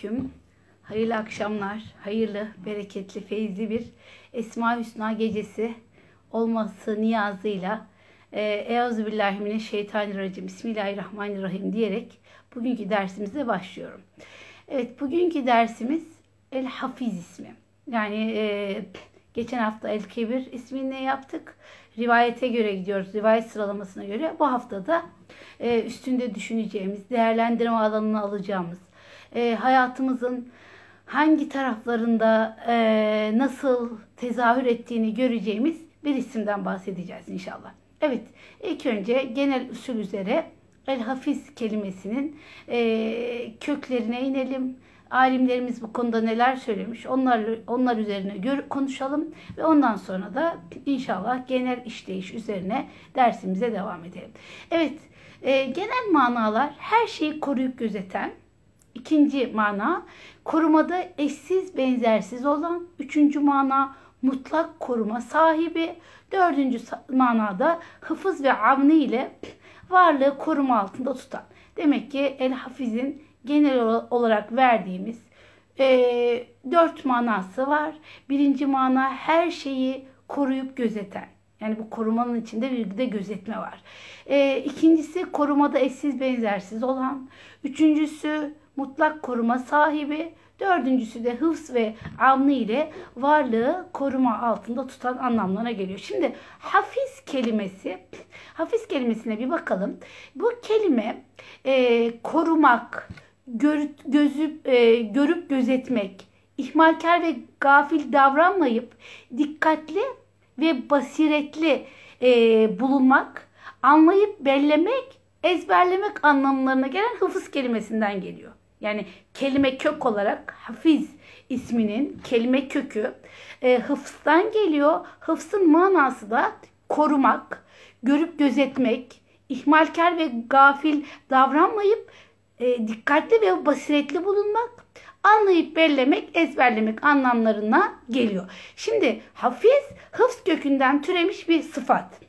Selamünaleyküm. Hayırlı akşamlar, hayırlı, bereketli, feyizli bir Esma Hüsna gecesi olması niyazıyla e, Euzubillahimineşşeytanirracim, Bismillahirrahmanirrahim diyerek bugünkü dersimize başlıyorum. Evet, bugünkü dersimiz El Hafiz ismi. Yani e, geçen hafta El Kebir ismini yaptık. Rivayete göre gidiyoruz, rivayet sıralamasına göre. Bu haftada e, üstünde düşüneceğimiz, değerlendirme alanını alacağımız, e, hayatımızın hangi taraflarında e, nasıl tezahür ettiğini göreceğimiz bir isimden bahsedeceğiz inşallah. Evet, ilk önce genel usul üzere El Hafiz kelimesinin e, köklerine inelim. Alimlerimiz bu konuda neler söylemiş onlar, onlar üzerine gör, konuşalım ve ondan sonra da inşallah genel işleyiş üzerine dersimize devam edelim. Evet, e, genel manalar her şeyi koruyup gözeten, İkinci mana korumada eşsiz benzersiz olan. Üçüncü mana mutlak koruma sahibi. Dördüncü manada hıfız ve avni ile varlığı koruma altında tutan. Demek ki El Hafiz'in genel olarak verdiğimiz e, dört manası var. Birinci mana her şeyi koruyup gözeten. Yani bu korumanın içinde bir de gözetme var. E, ikincisi korumada eşsiz benzersiz olan. Üçüncüsü mutlak koruma sahibi. Dördüncüsü de hıfz ve avni ile varlığı koruma altında tutan anlamlarına geliyor. Şimdi hafiz kelimesi, hafiz kelimesine bir bakalım. Bu kelime e, korumak, gör, gözüp, e, görüp gözetmek, ihmalkar ve gafil davranmayıp dikkatli ve basiretli e, bulunmak, anlayıp bellemek, ezberlemek anlamlarına gelen hıfız kelimesinden geliyor. Yani kelime kök olarak hafiz isminin kelime kökü e, hıfzdan geliyor. Hıfzın manası da korumak, görüp gözetmek, ihmalkar ve gafil davranmayıp e, dikkatli ve basiretli bulunmak, anlayıp bellemek, ezberlemek anlamlarına geliyor. Şimdi hafiz hıfz kökünden türemiş bir sıfat.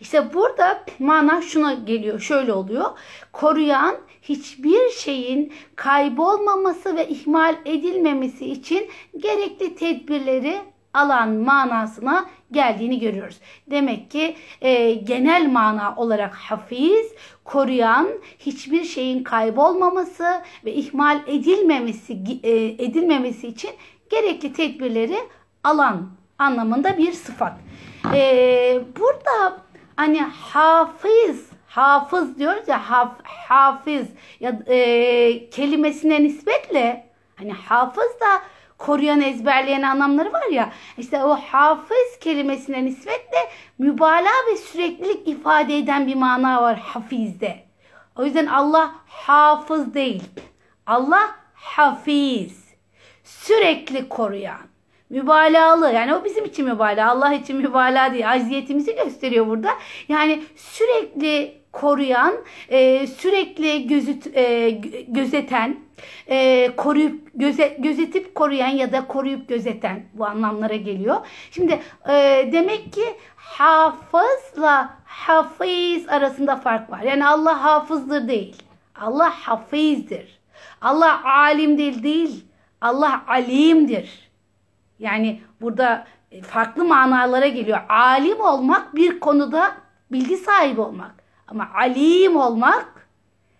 İşte burada mana şuna geliyor, şöyle oluyor. Koruyan hiçbir şeyin kaybolmaması ve ihmal edilmemesi için gerekli tedbirleri alan manasına geldiğini görüyoruz. Demek ki e, genel mana olarak hafiz, koruyan, hiçbir şeyin kaybolmaması ve ihmal edilmemesi e, edilmemesi için gerekli tedbirleri alan anlamında bir sıfat. E, burada hani hafız hafız diyoruz ya haf, hafız ya e, kelimesine nispetle hani hafız da koruyan ezberleyen anlamları var ya işte o hafız kelimesine nispetle mübalağa ve süreklilik ifade eden bir mana var hafizde. O yüzden Allah hafız değil. Allah hafiz. Sürekli koruyan. Mübalağalı yani o bizim için mübalağa Allah için mübalağa değil aziyetimizi gösteriyor burada. Yani sürekli koruyan, e, sürekli gözüt, e, gözeten, e, koruyup göze, gözetip koruyan ya da koruyup gözeten bu anlamlara geliyor. Şimdi e, demek ki hafızla hafiz arasında fark var. Yani Allah hafızdır değil. Allah hafizdir. Allah alimdir değil. Allah alimdir. Yani burada farklı manalara geliyor. Alim olmak bir konuda bilgi sahibi olmak. Ama alim olmak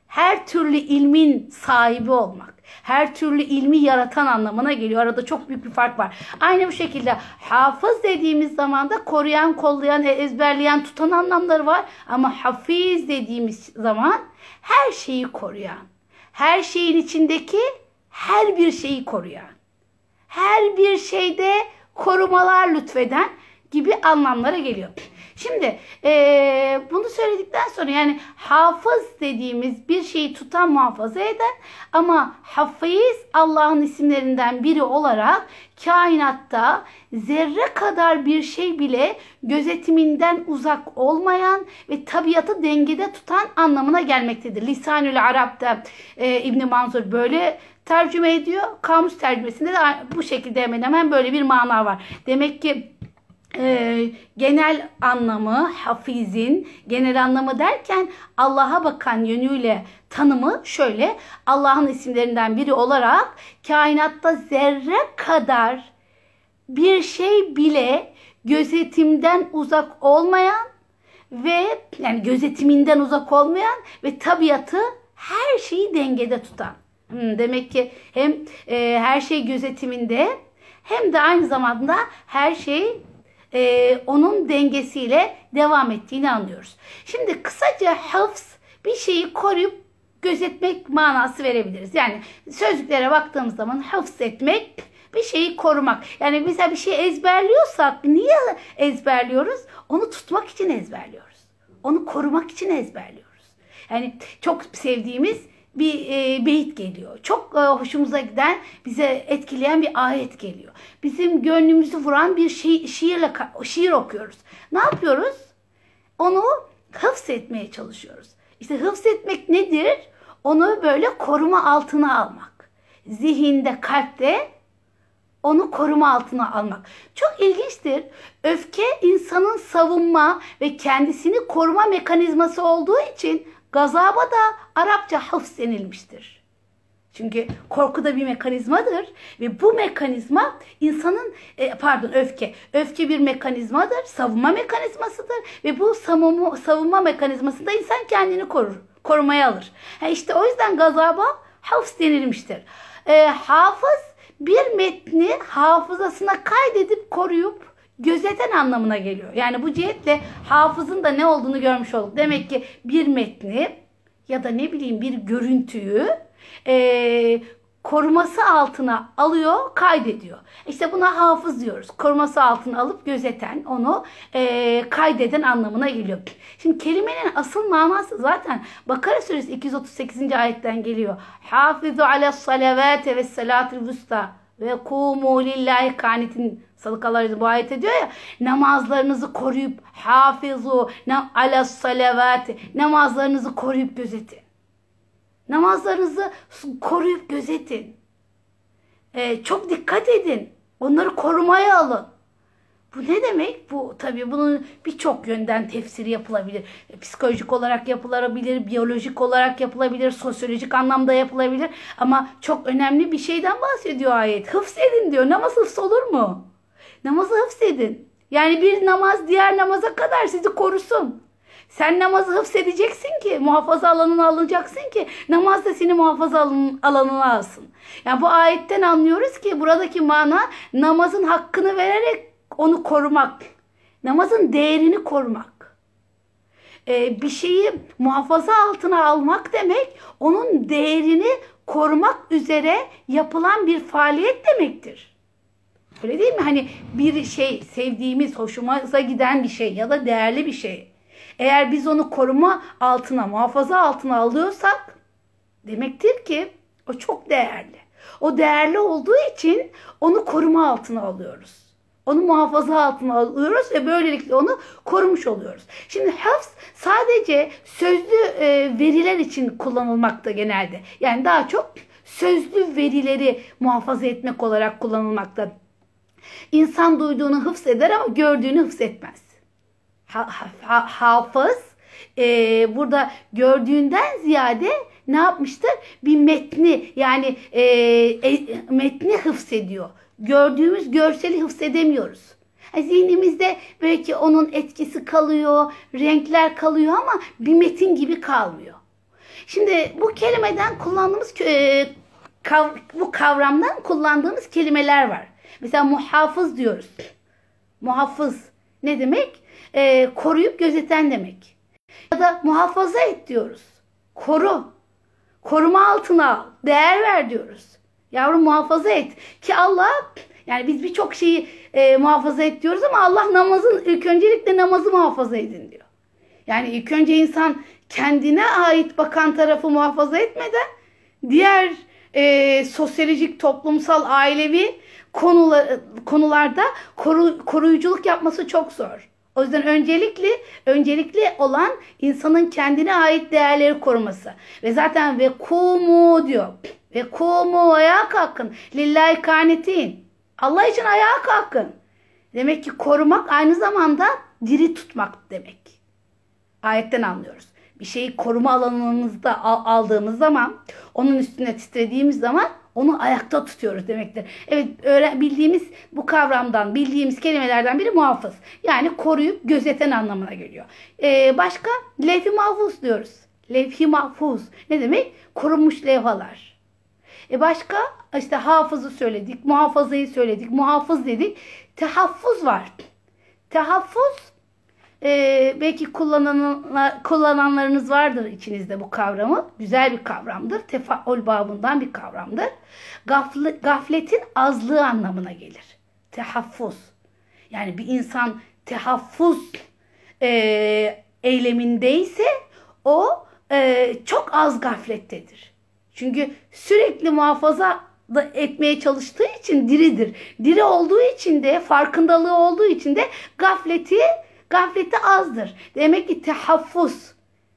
her türlü ilmin sahibi olmak. Her türlü ilmi yaratan anlamına geliyor. Arada çok büyük bir fark var. Aynı bu şekilde hafız dediğimiz zaman da koruyan, kollayan, ezberleyen, tutan anlamları var. Ama hafiz dediğimiz zaman her şeyi koruyan, her şeyin içindeki her bir şeyi koruyan, her bir şeyde korumalar lütfeden gibi anlamlara geliyor. Şimdi e, bunu söyledikten sonra yani hafız dediğimiz bir şeyi tutan muhafaza eden ama hafiz Allah'ın isimlerinden biri olarak kainatta zerre kadar bir şey bile gözetiminden uzak olmayan ve tabiatı dengede tutan anlamına gelmektedir. Lisanül Arap'ta e, İbn Manzur böyle tercüme ediyor. Kamus tercümesinde de bu şekilde hemen hemen böyle bir mana var. Demek ki e, genel anlamı hafizin genel anlamı derken Allah'a bakan yönüyle tanımı şöyle Allah'ın isimlerinden biri olarak kainatta zerre kadar bir şey bile gözetimden uzak olmayan ve yani gözetiminden uzak olmayan ve tabiatı her şeyi dengede tutan. Hmm, demek ki hem e, her şey gözetiminde hem de aynı zamanda her şey e, onun dengesiyle devam ettiğini anlıyoruz. Şimdi kısaca hafız bir şeyi koruyup gözetmek manası verebiliriz. Yani sözlüklere baktığımız zaman hafız etmek bir şeyi korumak. Yani mesela bir şey ezberliyorsak niye ezberliyoruz? Onu tutmak için ezberliyoruz. Onu korumak için ezberliyoruz. Yani çok sevdiğimiz bir e, beyit geliyor. Çok e, hoşumuza giden, bize etkileyen bir ayet geliyor. Bizim gönlümüzü vuran bir şi şiirle şiir okuyoruz. Ne yapıyoruz? Onu hıfz etmeye çalışıyoruz. İşte hıfz etmek nedir? Onu böyle koruma altına almak. Zihinde, kalpte onu koruma altına almak. Çok ilginçtir. Öfke insanın savunma ve kendisini koruma mekanizması olduğu için gazaba da Arapça hafs denilmiştir. Çünkü korku da bir mekanizmadır ve bu mekanizma insanın e, pardon öfke. Öfke bir mekanizmadır, savunma mekanizmasıdır ve bu savunma, savunma mekanizmasında insan kendini korur, korumaya alır. Ha işte o yüzden gazaba hafs denilmiştir. E, hafız bir metni hafızasına kaydedip koruyup gözeten anlamına geliyor. Yani bu cihetle hafızın da ne olduğunu görmüş olduk. Demek ki bir metni ya da ne bileyim bir görüntüyü e, koruması altına alıyor, kaydediyor. İşte buna hafız diyoruz. Koruması altına alıp gözeten, onu e, kaydeden anlamına geliyor. Şimdi kelimenin asıl manası zaten Bakara suresi 238. ayetten geliyor. Hafizu ala salavate ve salatil vusta ve kumu lillahi kanitin Salıkalar bu ayet ediyor ya namazlarınızı koruyup hafizu ala salavati namazlarınızı koruyup gözetin. Namazlarınızı koruyup gözetin. Ee, çok dikkat edin. Onları korumaya alın. Bu ne demek? Bu tabii bunun birçok yönden tefsiri yapılabilir. Psikolojik olarak yapılabilir, biyolojik olarak yapılabilir, sosyolojik anlamda yapılabilir. Ama çok önemli bir şeyden bahsediyor ayet. Hıfz edin diyor. Namaz hıfz olur mu? Namazı hıfz edin. Yani bir namaz diğer namaza kadar sizi korusun. Sen namazı hıfzedeceksin ki, muhafaza alanına alınacaksın ki namaz da seni muhafaza alanına alsın. Yani bu ayetten anlıyoruz ki buradaki mana namazın hakkını vererek onu korumak. Namazın değerini korumak. Ee, bir şeyi muhafaza altına almak demek onun değerini korumak üzere yapılan bir faaliyet demektir. Öyle değil mi? Hani bir şey sevdiğimiz, hoşumuza giden bir şey ya da değerli bir şey. Eğer biz onu koruma altına, muhafaza altına alıyorsak demektir ki o çok değerli. O değerli olduğu için onu koruma altına alıyoruz. Onu muhafaza altına alıyoruz ve böylelikle onu korumuş oluyoruz. Şimdi hafız sadece sözlü e, veriler için kullanılmakta genelde. Yani daha çok sözlü verileri muhafaza etmek olarak kullanılmakta. İnsan duyduğunu hıfz eder ama gördüğünü hıfz etmez. Ha, ha, hafız e, burada gördüğünden ziyade ne yapmıştır? Bir metni yani e, e, metni hıfz ediyor. Gördüğümüz görseli hıfz edemiyoruz. Zihnimizde belki onun etkisi kalıyor, renkler kalıyor ama bir metin gibi kalmıyor. Şimdi bu kelimeden kullandığımız e, bu kavramdan kullandığımız kelimeler var. Mesela muhafız diyoruz. Muhafız ne demek? E, koruyup gözeten demek. Ya da muhafaza et diyoruz. Koru. Koruma altına al. Değer ver diyoruz. Yavrum muhafaza et. Ki Allah yani biz birçok şeyi e, muhafaza et diyoruz ama Allah namazın ilk öncelikle namazı muhafaza edin diyor. Yani ilk önce insan kendine ait bakan tarafı muhafaza etmeden diğer e, sosyolojik, toplumsal, ailevi konular, konularda koru, koruyuculuk yapması çok zor. O yüzden öncelikli öncelikli olan insanın kendine ait değerleri koruması. Ve zaten ve kumu diyor. Ve kumu ayağa kalkın. Lillahi kanetin. Allah için ayağa kalkın. Demek ki korumak aynı zamanda diri tutmak demek. Ayetten anlıyoruz. Şeyi koruma alanımızda al- aldığımız zaman, onun üstüne titrediğimiz zaman onu ayakta tutuyoruz demektir. Evet, öğren bildiğimiz bu kavramdan, bildiğimiz kelimelerden biri muhafız. Yani koruyup gözeten anlamına geliyor. Ee, başka levh-i mahfuz diyoruz. Levh-i mahfuz ne demek? Korunmuş levhalar. E başka işte hafızı söyledik, muhafazayı söyledik, muhafız dedik. Tehaffuz var. Tehaffuz e, belki kullananlar, kullananlarınız vardır içinizde bu kavramı. Güzel bir kavramdır. Tefaul babından bir kavramdır. Gafl gafletin azlığı anlamına gelir. Tehaffuz. Yani bir insan tehaffuz e, eylemindeyse o e, çok az gaflettedir. Çünkü sürekli muhafaza da etmeye çalıştığı için diridir. Diri olduğu için de farkındalığı olduğu için de gafleti gafleti azdır. Demek ki tehaffuz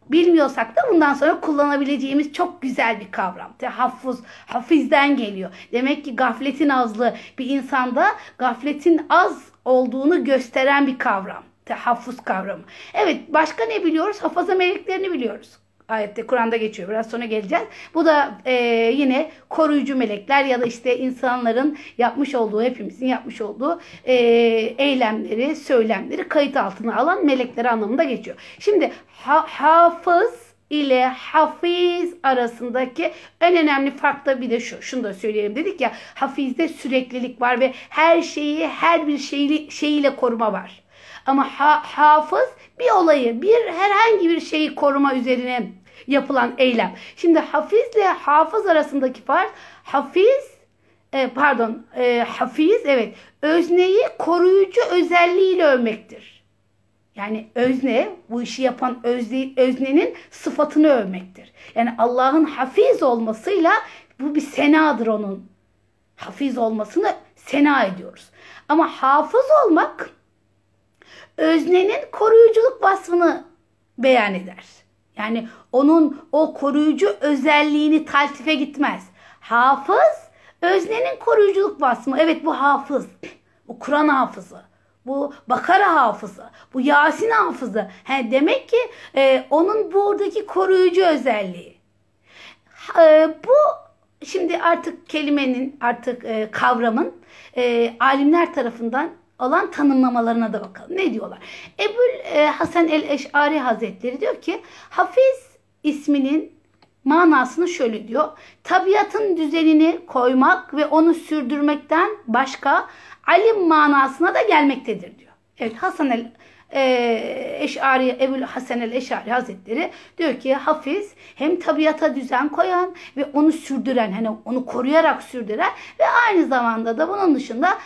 bilmiyorsak da bundan sonra kullanabileceğimiz çok güzel bir kavram. Tehaffuz hafizden geliyor. Demek ki gafletin azlığı bir insanda gafletin az olduğunu gösteren bir kavram. Tehaffuz kavramı. Evet başka ne biliyoruz? Hafaza meleklerini biliyoruz ayette Kur'an'da geçiyor. Biraz sonra geleceğiz. Bu da e, yine koruyucu melekler ya da işte insanların yapmış olduğu, hepimizin yapmış olduğu e, eylemleri, söylemleri kayıt altına alan melekler anlamında geçiyor. Şimdi ha, hafız ile hafiz arasındaki en önemli fark da bir de şu. Şunu da söyleyelim. Dedik ya hafizde süreklilik var ve her şeyi her bir şeyi, şeyiyle koruma var. Ama ha, hafız bir olayı, bir herhangi bir şeyi koruma üzerine yapılan eylem. Şimdi hafizle hafız arasındaki fark hafiz e, pardon e, hafiz evet özneyi koruyucu özelliğiyle övmektir. Yani özne bu işi yapan özne, öznenin sıfatını övmektir. Yani Allah'ın hafiz olmasıyla bu bir senadır onun. Hafiz olmasını sena ediyoruz. Ama hafız olmak öznenin koruyuculuk vasfını beyan eder. Yani onun o koruyucu özelliğini taltife gitmez. Hafız öznenin koruyuculuk vasfı. Evet bu hafız. Bu Kur'an hafızı. Bu Bakara hafızı. Bu Yasin hafızı. He, demek ki e, onun buradaki koruyucu özelliği. E, bu şimdi artık kelimenin artık e, kavramın e, alimler tarafından olan tanımlamalarına da bakalım. Ne diyorlar? Ebul e, Hasan el-Eş'ari Hazretleri diyor ki Hafiz isminin manasını şöyle diyor. Tabiatın düzenini koymak ve onu sürdürmekten başka alim manasına da gelmektedir diyor. Evet Hasan el e, Eş'ari, Ebul Hasan el Eş'ari Hazretleri diyor ki hafiz hem tabiata düzen koyan ve onu sürdüren hani onu koruyarak sürdüren ve aynı zamanda da bunun dışında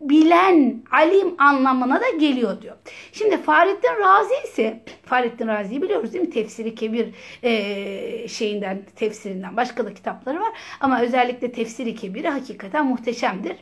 bilen, alim anlamına da geliyor diyor. Şimdi Fahrettin Razi ise Fahrettin Razi'yi biliyoruz değil mi? Tefsiri Kebir e, şeyinden, tefsirinden başka da kitapları var. Ama özellikle Tefsiri Kebir'i hakikaten muhteşemdir.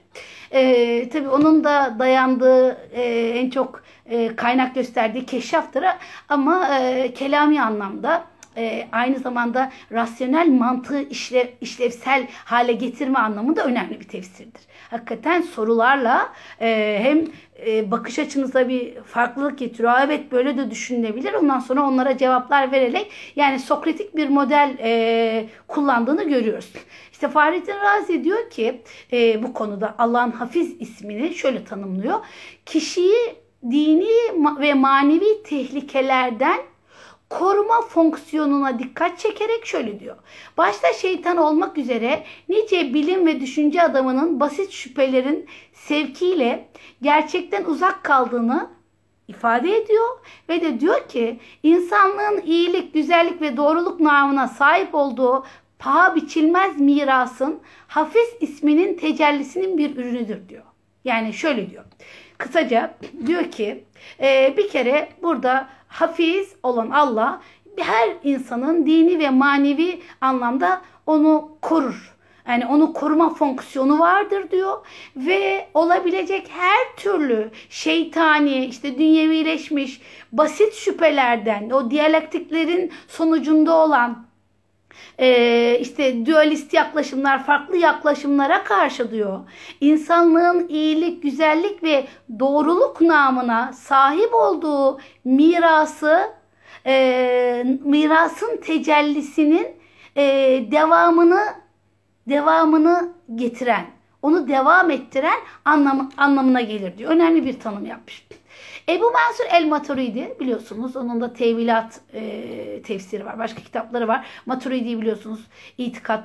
E, tabii onun da dayandığı e, en çok e, kaynak gösterdiği keşaftır ama e, kelami anlamda e, aynı zamanda rasyonel mantığı işlev, işlevsel hale getirme anlamında önemli bir tefsirdir. Hakikaten sorularla e, hem e, bakış açınıza bir farklılık getiriyor. Evet böyle de düşünülebilir. Ondan sonra onlara cevaplar vererek yani Sokratik bir model e, kullandığını görüyoruz. İşte Fahrettin Razi diyor ki e, bu konuda Allah'ın Hafiz ismini şöyle tanımlıyor. Kişiyi dini ve manevi tehlikelerden koruma fonksiyonuna dikkat çekerek şöyle diyor. Başta şeytan olmak üzere nice bilim ve düşünce adamının basit şüphelerin sevkiyle gerçekten uzak kaldığını ifade ediyor ve de diyor ki insanlığın iyilik, güzellik ve doğruluk namına sahip olduğu paha biçilmez mirasın Hafiz isminin tecellisinin bir ürünüdür diyor. Yani şöyle diyor. Kısaca diyor ki e, bir kere burada hafiz olan Allah her insanın dini ve manevi anlamda onu korur. Yani onu koruma fonksiyonu vardır diyor ve olabilecek her türlü şeytani işte dünyevileşmiş basit şüphelerden o diyalektiklerin sonucunda olan e, işte dualist yaklaşımlar, farklı yaklaşımlara karşı diyor. İnsanlığın iyilik, güzellik ve doğruluk namına sahip olduğu mirası, e, mirasın tecellisinin e, devamını devamını getiren, onu devam ettiren anlam, anlamına gelir diyor. Önemli bir tanım yapmış. Ebu Mansur el Maturidi biliyorsunuz onun da tevilat e, tefsiri var. Başka kitapları var. Maturidi biliyorsunuz itikat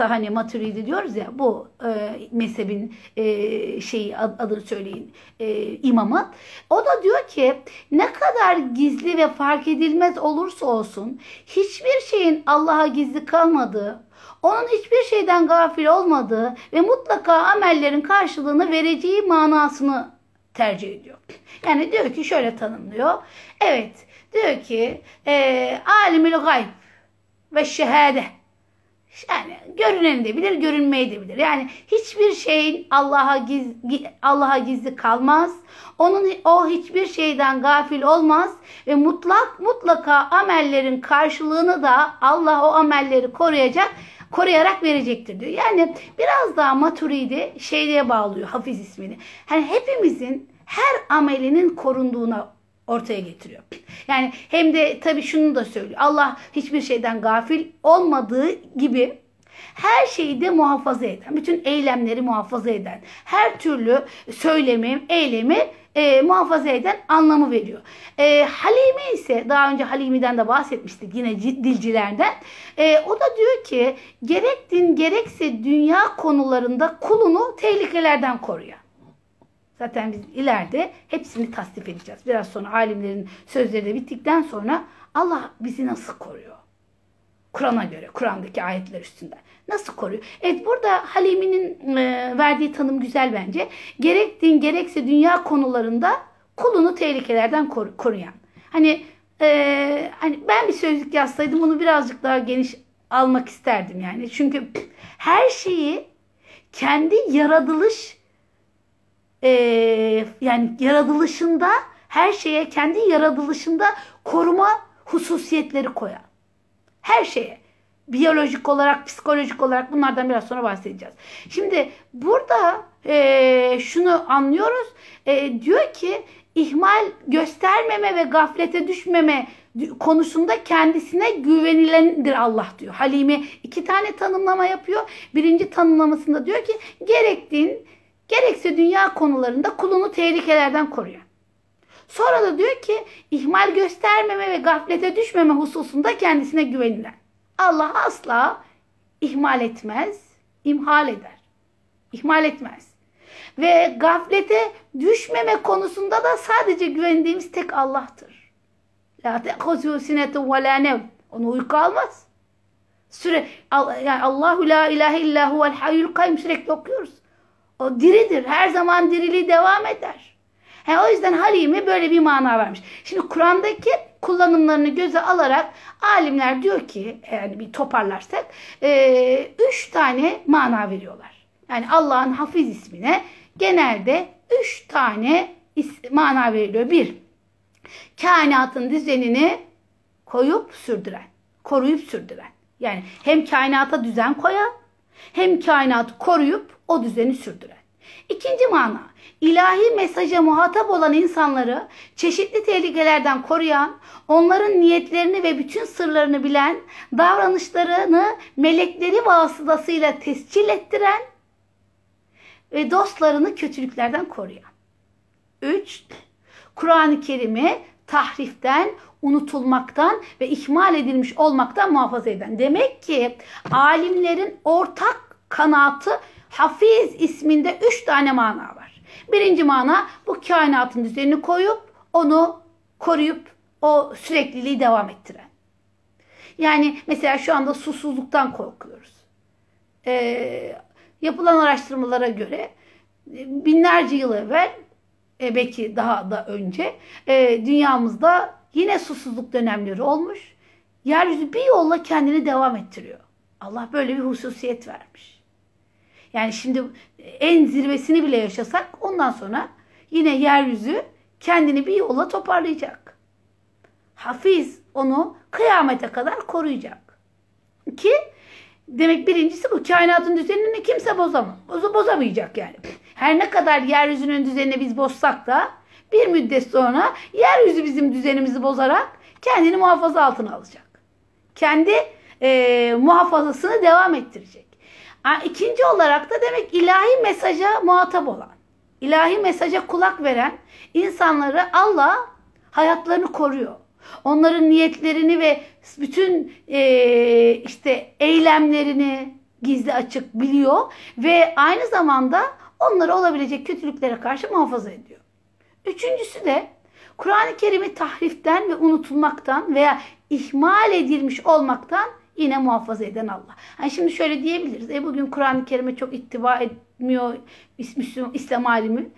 e, hani Maturidi diyoruz ya bu e, mezhebin e, şeyi ad, adını söyleyin e, imamı. O da diyor ki ne kadar gizli ve fark edilmez olursa olsun hiçbir şeyin Allah'a gizli kalmadığı onun hiçbir şeyden gafil olmadığı ve mutlaka amellerin karşılığını vereceği manasını tercih ediyor. Yani diyor ki şöyle tanımlıyor. Evet diyor ki e, alimül gayb ve şehade. Yani görüneni de bilir, görünmeyi de bilir. Yani hiçbir şeyin Allah'a gizli, Allah'a gizli kalmaz. Onun o hiçbir şeyden gafil olmaz ve mutlak mutlaka amellerin karşılığını da Allah o amelleri koruyacak koruyarak verecektir diyor. Yani biraz daha Maturidi şeyliğe bağlıyor Hafiz ismini. Hani hepimizin her amelinin korunduğuna ortaya getiriyor. Yani hem de tabii şunu da söylüyor. Allah hiçbir şeyden gafil olmadığı gibi her şeyi de muhafaza eden, bütün eylemleri muhafaza eden, her türlü söylemi, eylemi e, muhafaza eden anlamı veriyor. E, Halime ise daha önce Halimi'den de bahsetmiştik yine dilcilerden. E, o da diyor ki gerek din gerekse dünya konularında kulunu tehlikelerden koruyor. Zaten biz ileride hepsini tasdif edeceğiz. Biraz sonra alimlerin sözleri de bittikten sonra Allah bizi nasıl koruyor? Kur'an'a göre, Kur'an'daki ayetler üstünde. Nasıl koruyor? Evet burada Halimi'nin e, verdiği tanım güzel bence. Gerek din gerekse dünya konularında kulunu tehlikelerden kor- koruyan. Hani e, hani ben bir sözlük yazsaydım bunu birazcık daha geniş almak isterdim yani. Çünkü her şeyi kendi yaratılış e, yani yaratılışında her şeye kendi yaratılışında koruma hususiyetleri koyan. Her şeye. Biyolojik olarak, psikolojik olarak bunlardan biraz sonra bahsedeceğiz. Şimdi burada e, şunu anlıyoruz. E, diyor ki ihmal göstermeme ve gaflete düşmeme konusunda kendisine güvenilendir Allah diyor. Halime iki tane tanımlama yapıyor. Birinci tanımlamasında diyor ki gerek din gerekse dünya konularında kulunu tehlikelerden koruyor. Sonra da diyor ki ihmal göstermeme ve gaflete düşmeme hususunda kendisine güvenilen. Allah asla ihmal etmez, imhal eder. İhmal etmez. Ve gaflete düşmeme konusunda da sadece güvendiğimiz tek Allah'tır. La te'khuzû sinetu ve la. Onu uyku almaz. Süre, yani Allahu la ilahe illa huvel hayyul kayyum sürekli okuyoruz. O diridir. Her zaman diriliği devam eder. He, o yüzden Halime böyle bir mana vermiş. Şimdi Kur'an'daki kullanımlarını göze alarak alimler diyor ki yani bir toparlarsak e, üç tane mana veriyorlar. Yani Allah'ın Hafiz ismine genelde üç tane mana veriliyor. Bir, kainatın düzenini koyup sürdüren, koruyup sürdüren. Yani hem kainata düzen koyan hem kainatı koruyup o düzeni sürdüren. İkinci mana, ilahi mesaja muhatap olan insanları çeşitli tehlikelerden koruyan, onların niyetlerini ve bütün sırlarını bilen, davranışlarını melekleri vasıtasıyla tescil ettiren ve dostlarını kötülüklerden koruyan. 3. Kur'an-ı Kerim'i tahriften, unutulmaktan ve ihmal edilmiş olmaktan muhafaza eden. Demek ki alimlerin ortak kanaatı Hafiz isminde üç tane mana var. Birinci mana bu kainatın düzenini koyup onu koruyup o sürekliliği devam ettiren. Yani mesela şu anda susuzluktan korkuyoruz. Ee, yapılan araştırmalara göre binlerce yıl evvel e, belki daha da önce e, dünyamızda yine susuzluk dönemleri olmuş. Yeryüzü bir yolla kendini devam ettiriyor. Allah böyle bir hususiyet vermiş. Yani şimdi en zirvesini bile yaşasak ondan sonra yine yeryüzü kendini bir yolla toparlayacak. Hafiz onu kıyamete kadar koruyacak. ki demek birincisi bu kainatın düzenini kimse bozamaz. Boza, bozamayacak yani. Her ne kadar yeryüzünün düzenini biz bozsak da bir müddet sonra yeryüzü bizim düzenimizi bozarak kendini muhafaza altına alacak. Kendi e, muhafazasını devam ettirecek. Ha, İkinci olarak da demek ilahi mesaja muhatap olan, ilahi mesaja kulak veren insanları Allah hayatlarını koruyor. Onların niyetlerini ve bütün e, işte eylemlerini gizli açık biliyor ve aynı zamanda onları olabilecek kötülüklere karşı muhafaza ediyor. Üçüncüsü de Kur'an-ı Kerim'i tahriften ve unutulmaktan veya ihmal edilmiş olmaktan yine muhafaza eden Allah. Yani şimdi şöyle diyebiliriz. E bugün Kur'an-ı Kerim'e çok ittiba etmiyor Müslüman, İslam alimi.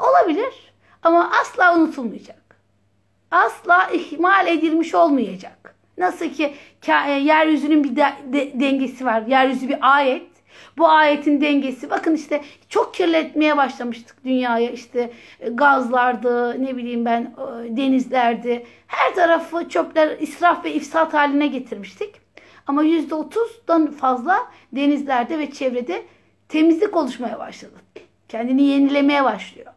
Olabilir ama asla unutulmayacak. Asla ihmal edilmiş olmayacak. Nasıl ki e, yeryüzünün bir de- de- dengesi var. Yeryüzü bir ayet. Bu ayetin dengesi. Bakın işte çok kirletmeye başlamıştık dünyaya. İşte e, gazlardı, ne bileyim ben e, denizlerdi. Her tarafı çöpler israf ve ifsat haline getirmiştik. Ama %30'dan fazla denizlerde ve çevrede temizlik oluşmaya başladı. Kendini yenilemeye başlıyor.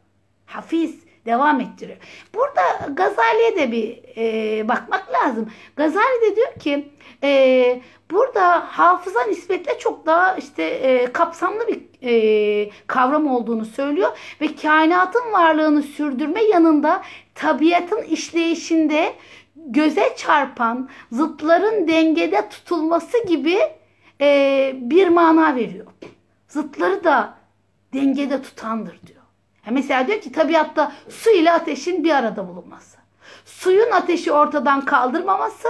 Hafiz devam ettiriyor. Burada Gazali'ye de bir e, bakmak lazım. Gazali de diyor ki e, burada hafıza nispetle çok daha işte e, kapsamlı bir e, kavram olduğunu söylüyor ve kainatın varlığını sürdürme yanında tabiatın işleyişinde göze çarpan zıtların dengede tutulması gibi e, bir mana veriyor. Zıtları da dengede tutandır diyor. Mesela diyor ki tabiatta su ile ateşin bir arada bulunması. Suyun ateşi ortadan kaldırmaması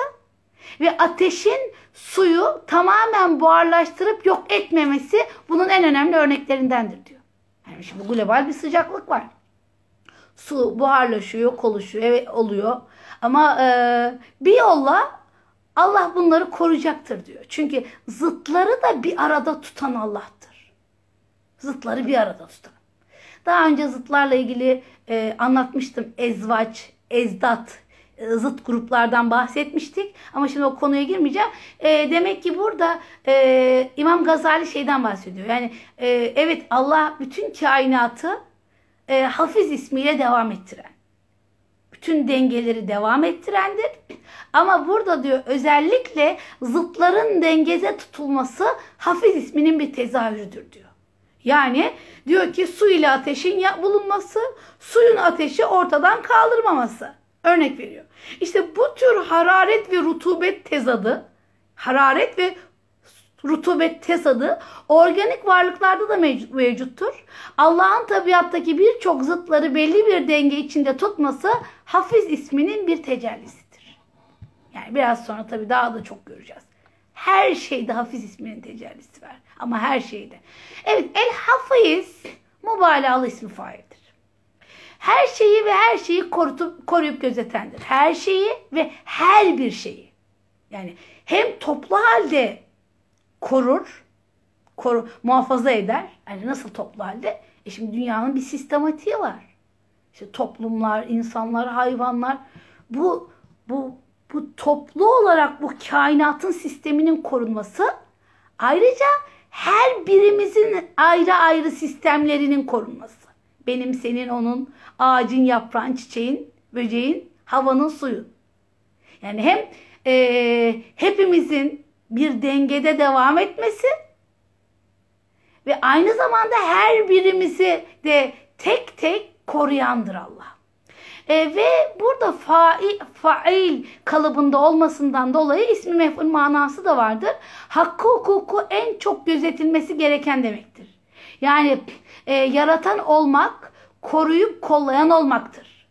ve ateşin suyu tamamen buharlaştırıp yok etmemesi bunun en önemli örneklerindendir diyor. Yani şimdi global bir sıcaklık var. Su buharlaşıyor, koluşuyor, evet oluyor. Ama e, bir yolla Allah bunları koruyacaktır diyor. Çünkü zıtları da bir arada tutan Allah'tır. Zıtları bir arada tutan. Daha önce zıtlarla ilgili e, anlatmıştım. Ezvaç, ezdat, e, zıt gruplardan bahsetmiştik. Ama şimdi o konuya girmeyeceğim. E, demek ki burada e, İmam Gazali şeyden bahsediyor. Yani e, evet Allah bütün kainatı e, Hafiz ismiyle devam ettiren. Bütün dengeleri devam ettirendir. Ama burada diyor özellikle zıtların dengede tutulması Hafiz isminin bir tezahürüdür diyor. Yani diyor ki su ile ateşin bulunması, suyun ateşi ortadan kaldırmaması. Örnek veriyor. İşte bu tür hararet ve rutubet tezadı, hararet ve rutubet tezadı organik varlıklarda da mevcut, mevcuttur. Allah'ın tabiattaki birçok zıtları belli bir denge içinde tutması Hafiz isminin bir tecellisidir. Yani biraz sonra tabii daha da çok göreceğiz. Her şeyde Hafiz isminin tecellisi var. Ama her şeyde. Evet El Hafiz mübalağalı ismi faildir. Her şeyi ve her şeyi korutup, koruyup gözetendir. Her şeyi ve her bir şeyi. Yani hem toplu halde korur, koru, muhafaza eder. Yani nasıl toplu halde? E şimdi dünyanın bir sistematiği var. İşte toplumlar, insanlar, hayvanlar bu bu bu toplu olarak bu kainatın sisteminin korunması ayrıca her birimizin ayrı ayrı sistemlerinin korunması. Benim, senin, onun, ağacın, yaprağın, çiçeğin, böceğin, havanın, suyun. Yani hem e, hepimizin bir dengede devam etmesi ve aynı zamanda her birimizi de tek tek koruyandır Allah. E, ve burada fail, fail kalıbında olmasından dolayı ismi mef'ul manası da vardır. Hakkı hukuku en çok gözetilmesi gereken demektir. Yani e, yaratan olmak, koruyup kollayan olmaktır.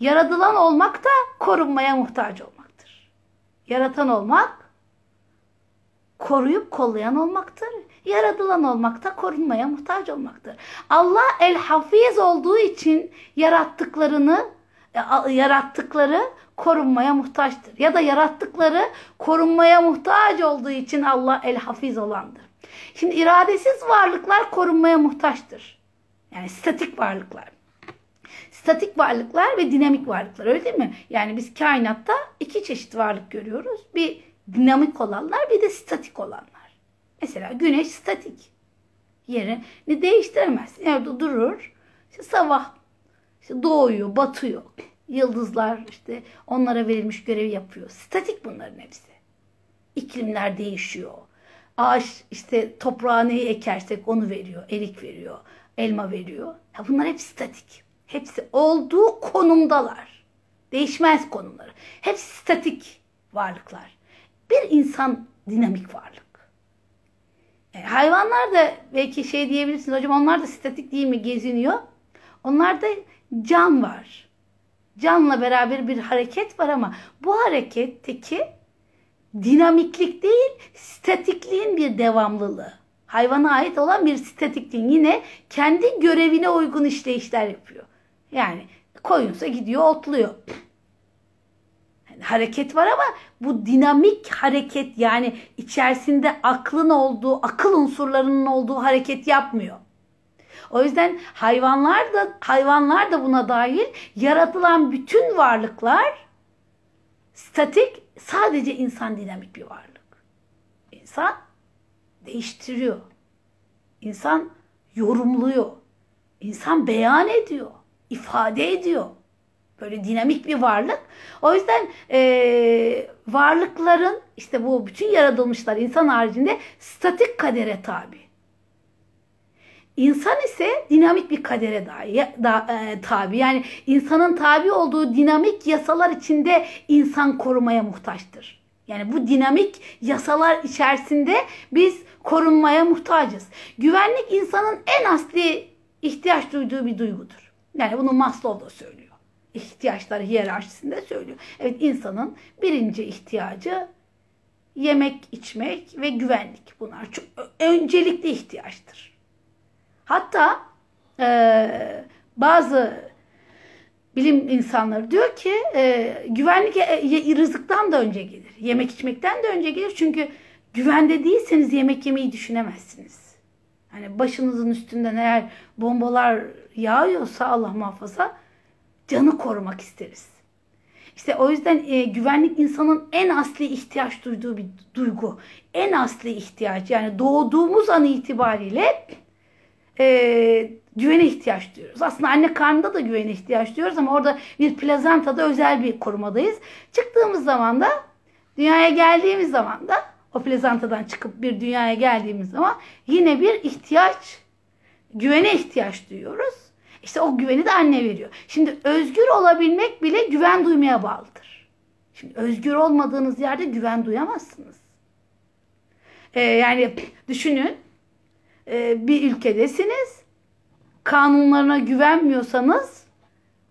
Yaratılan olmak da korunmaya muhtaç olmaktır. Yaratan olmak, koruyup kollayan olmaktır. Yaratılan olmak da korunmaya muhtaç olmaktır. Allah el hafiz olduğu için yarattıklarını e, yarattıkları korunmaya muhtaçtır. Ya da yarattıkları korunmaya muhtaç olduğu için Allah el hafiz olandır. Şimdi iradesiz varlıklar korunmaya muhtaçtır. Yani statik varlıklar. Statik varlıklar ve dinamik varlıklar öyle değil mi? Yani biz kainatta iki çeşit varlık görüyoruz. Bir dinamik olanlar bir de statik olanlar. Mesela güneş statik. Yerini değiştiremez. Nerede durur. İşte sabah işte doğuyor, batıyor. Yıldızlar işte onlara verilmiş görevi yapıyor. Statik bunların hepsi. İklimler değişiyor. Ağaç işte toprağa neyi ekersek onu veriyor. Erik veriyor, elma veriyor. Ya bunlar hep statik. Hepsi olduğu konumdalar. Değişmez konumları. Hepsi statik varlıklar. Bir insan dinamik varlık. E, hayvanlar da belki şey diyebilirsiniz hocam onlar da statik değil mi geziniyor. Onlarda can var. Canla beraber bir hareket var ama bu hareketteki dinamiklik değil statikliğin bir devamlılığı. Hayvana ait olan bir statikliğin yine kendi görevine uygun işleyişler yapıyor. Yani koyunsa gidiyor otluyor. Hareket var ama bu dinamik hareket yani içerisinde aklın olduğu, akıl unsurlarının olduğu hareket yapmıyor. O yüzden hayvanlar da hayvanlar da buna dahil yaratılan bütün varlıklar statik sadece insan dinamik bir varlık. İnsan değiştiriyor. İnsan yorumluyor. İnsan beyan ediyor, ifade ediyor. Böyle dinamik bir varlık. O yüzden e, varlıkların işte bu bütün yaratılmışlar insan haricinde statik kadere tabi. İnsan ise dinamik bir kadere dahi, da, e, tabi. Yani insanın tabi olduğu dinamik yasalar içinde insan korumaya muhtaçtır. Yani bu dinamik yasalar içerisinde biz korunmaya muhtacız. Güvenlik insanın en asli ihtiyaç duyduğu bir duygudur. Yani bunu Maslow da söylüyor. İhtiyaçları hiyerarşisinde söylüyor. Evet insanın birinci ihtiyacı yemek, içmek ve güvenlik. Bunlar çok öncelikli ihtiyaçtır. Hatta e, bazı bilim insanları diyor ki e, güvenlik e, rızıktan da önce gelir. Yemek içmekten de önce gelir. Çünkü güvende değilseniz yemek yemeyi düşünemezsiniz. Hani başınızın üstünden eğer bombalar yağıyorsa Allah muhafaza canı korumak isteriz. İşte o yüzden e, güvenlik insanın en asli ihtiyaç duyduğu bir duygu. En asli ihtiyaç yani doğduğumuz an itibariyle e, güvene ihtiyaç duyuyoruz. Aslında anne karnında da güvene ihtiyaç duyuyoruz ama orada bir plazantada özel bir korumadayız. Çıktığımız zaman da dünyaya geldiğimiz zaman da o plazantadan çıkıp bir dünyaya geldiğimiz zaman yine bir ihtiyaç, güvene ihtiyaç duyuyoruz. İşte o güveni de anne veriyor. Şimdi özgür olabilmek bile güven duymaya bağlıdır. Şimdi özgür olmadığınız yerde güven duyamazsınız. Ee, yani düşünün e, bir ülkedesiniz. Kanunlarına güvenmiyorsanız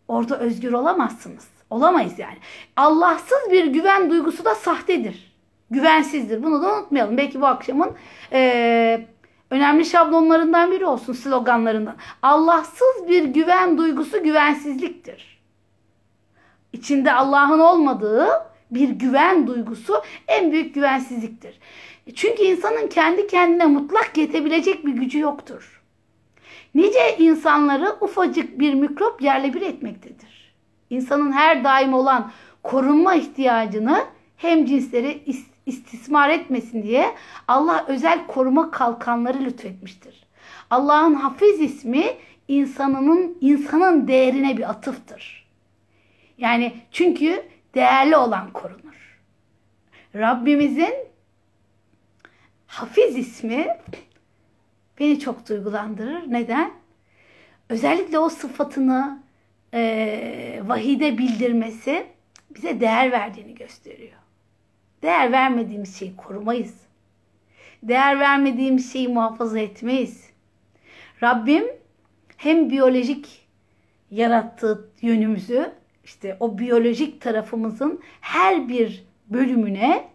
orada özgür olamazsınız. Olamayız yani. Allahsız bir güven duygusu da sahtedir. Güvensizdir. Bunu da unutmayalım. Belki bu akşamın e, önemli şablonlarından biri olsun, sloganlarından. Allahsız bir güven duygusu güvensizliktir. İçinde Allah'ın olmadığı bir güven duygusu en büyük güvensizliktir. Çünkü insanın kendi kendine mutlak yetebilecek bir gücü yoktur. Nice insanları ufacık bir mikrop yerle bir etmektedir. İnsanın her daim olan korunma ihtiyacını hem cinsleri istismar etmesin diye Allah özel koruma kalkanları lütfetmiştir. Allah'ın hafiz ismi insanının insanın değerine bir atıftır. Yani çünkü değerli olan korunur. Rabbimizin Hafiz ismi beni çok duygulandırır. Neden? Özellikle o sıfatını e, vahide bildirmesi bize değer verdiğini gösteriyor. Değer vermediğimiz şeyi korumayız. Değer vermediğimiz şeyi muhafaza etmeyiz. Rabbim hem biyolojik yarattığı yönümüzü işte o biyolojik tarafımızın her bir bölümüne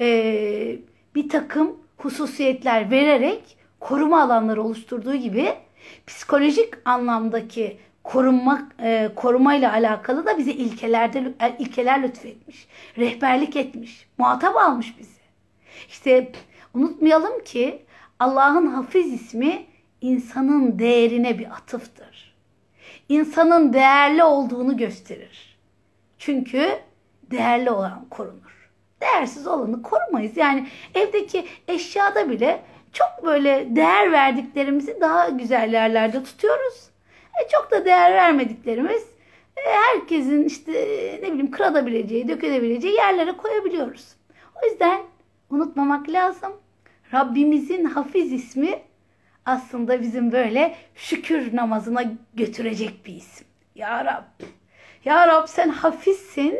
e, bir takım hususiyetler vererek koruma alanları oluşturduğu gibi psikolojik anlamdaki korunma e, korumayla alakalı da bize ilkelerde ilkeler lütfetmiş. Rehberlik etmiş. Muhatap almış bizi. İşte unutmayalım ki Allah'ın hafiz ismi insanın değerine bir atıftır. İnsanın değerli olduğunu gösterir. Çünkü değerli olan korunur. değersiz olanı korumayız. Yani evdeki eşyada bile çok böyle değer verdiklerimizi daha güzel yerlerde tutuyoruz. E, çok da değer vermediklerimiz e, herkesin işte e, ne bileyim kıradabileceği, dökülebileceği yerlere koyabiliyoruz. O yüzden unutmamak lazım. Rabbimizin Hafiz ismi aslında bizim böyle şükür namazına götürecek bir isim. Ya Rab, Ya Rab sen hafizsin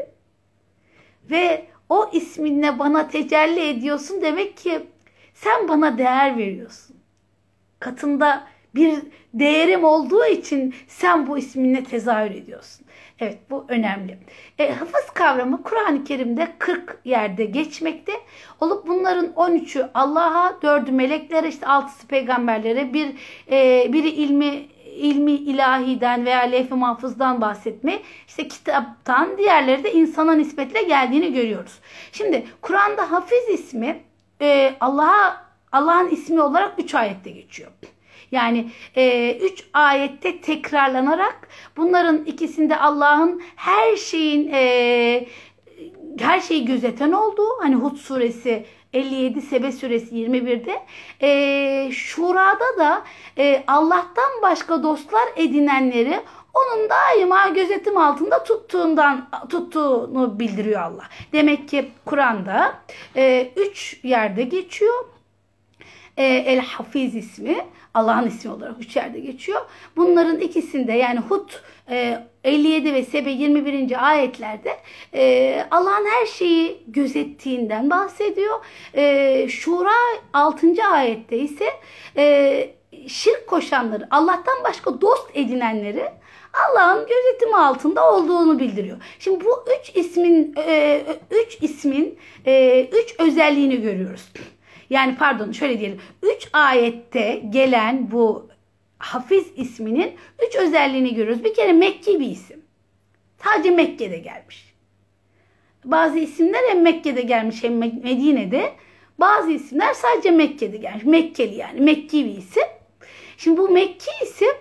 ve o isminle bana tecelli ediyorsun demek ki sen bana değer veriyorsun. Katında bir değerim olduğu için sen bu isminle tezahür ediyorsun. Evet bu önemli. E, hafız kavramı Kur'an-ı Kerim'de 40 yerde geçmekte. Olup bunların 13'ü Allah'a, 4'ü meleklere, işte 6'sı peygamberlere, bir e, biri ilmi ilmi ilahiden veya levh-i mahfuzdan bahsetme, işte kitaptan, diğerleri de insana nispetle geldiğini görüyoruz. Şimdi Kur'an'da Hafiz ismi e, Allah'a Allah'ın ismi olarak 3 ayette geçiyor. Yani e, üç ayette tekrarlanarak bunların ikisinde Allah'ın her şeyin e, her şeyi gözeten olduğu hani Hud suresi 57 Sebe suresi 21'de e, Şura'da da e, Allah'tan başka dostlar edinenleri onun daima gözetim altında tuttuğundan tuttuğunu bildiriyor Allah. Demek ki Kur'an'da e, üç yerde geçiyor. E, El Hafiz ismi Allah'ın ismi olarak üç yerde geçiyor. Bunların ikisinde yani Hud 57 e, ve Sebe 21. ayetlerde e, Allah'ın her şeyi gözettiğinden bahsediyor. E, Şura 6. ayette ise şirk koşanları, Allah'tan başka dost edinenleri Allah'ın gözetimi altında olduğunu bildiriyor. Şimdi bu üç ismin üç ismin üç özelliğini görüyoruz. Yani pardon şöyle diyelim. Üç ayette gelen bu Hafiz isminin üç özelliğini görüyoruz. Bir kere Mekki bir isim. Sadece Mekke'de gelmiş. Bazı isimler hem Mekke'de gelmiş hem Medine'de. Bazı isimler sadece Mekke'de gelmiş. Mekkeli yani. Mekki bir isim. Şimdi bu Mekki isim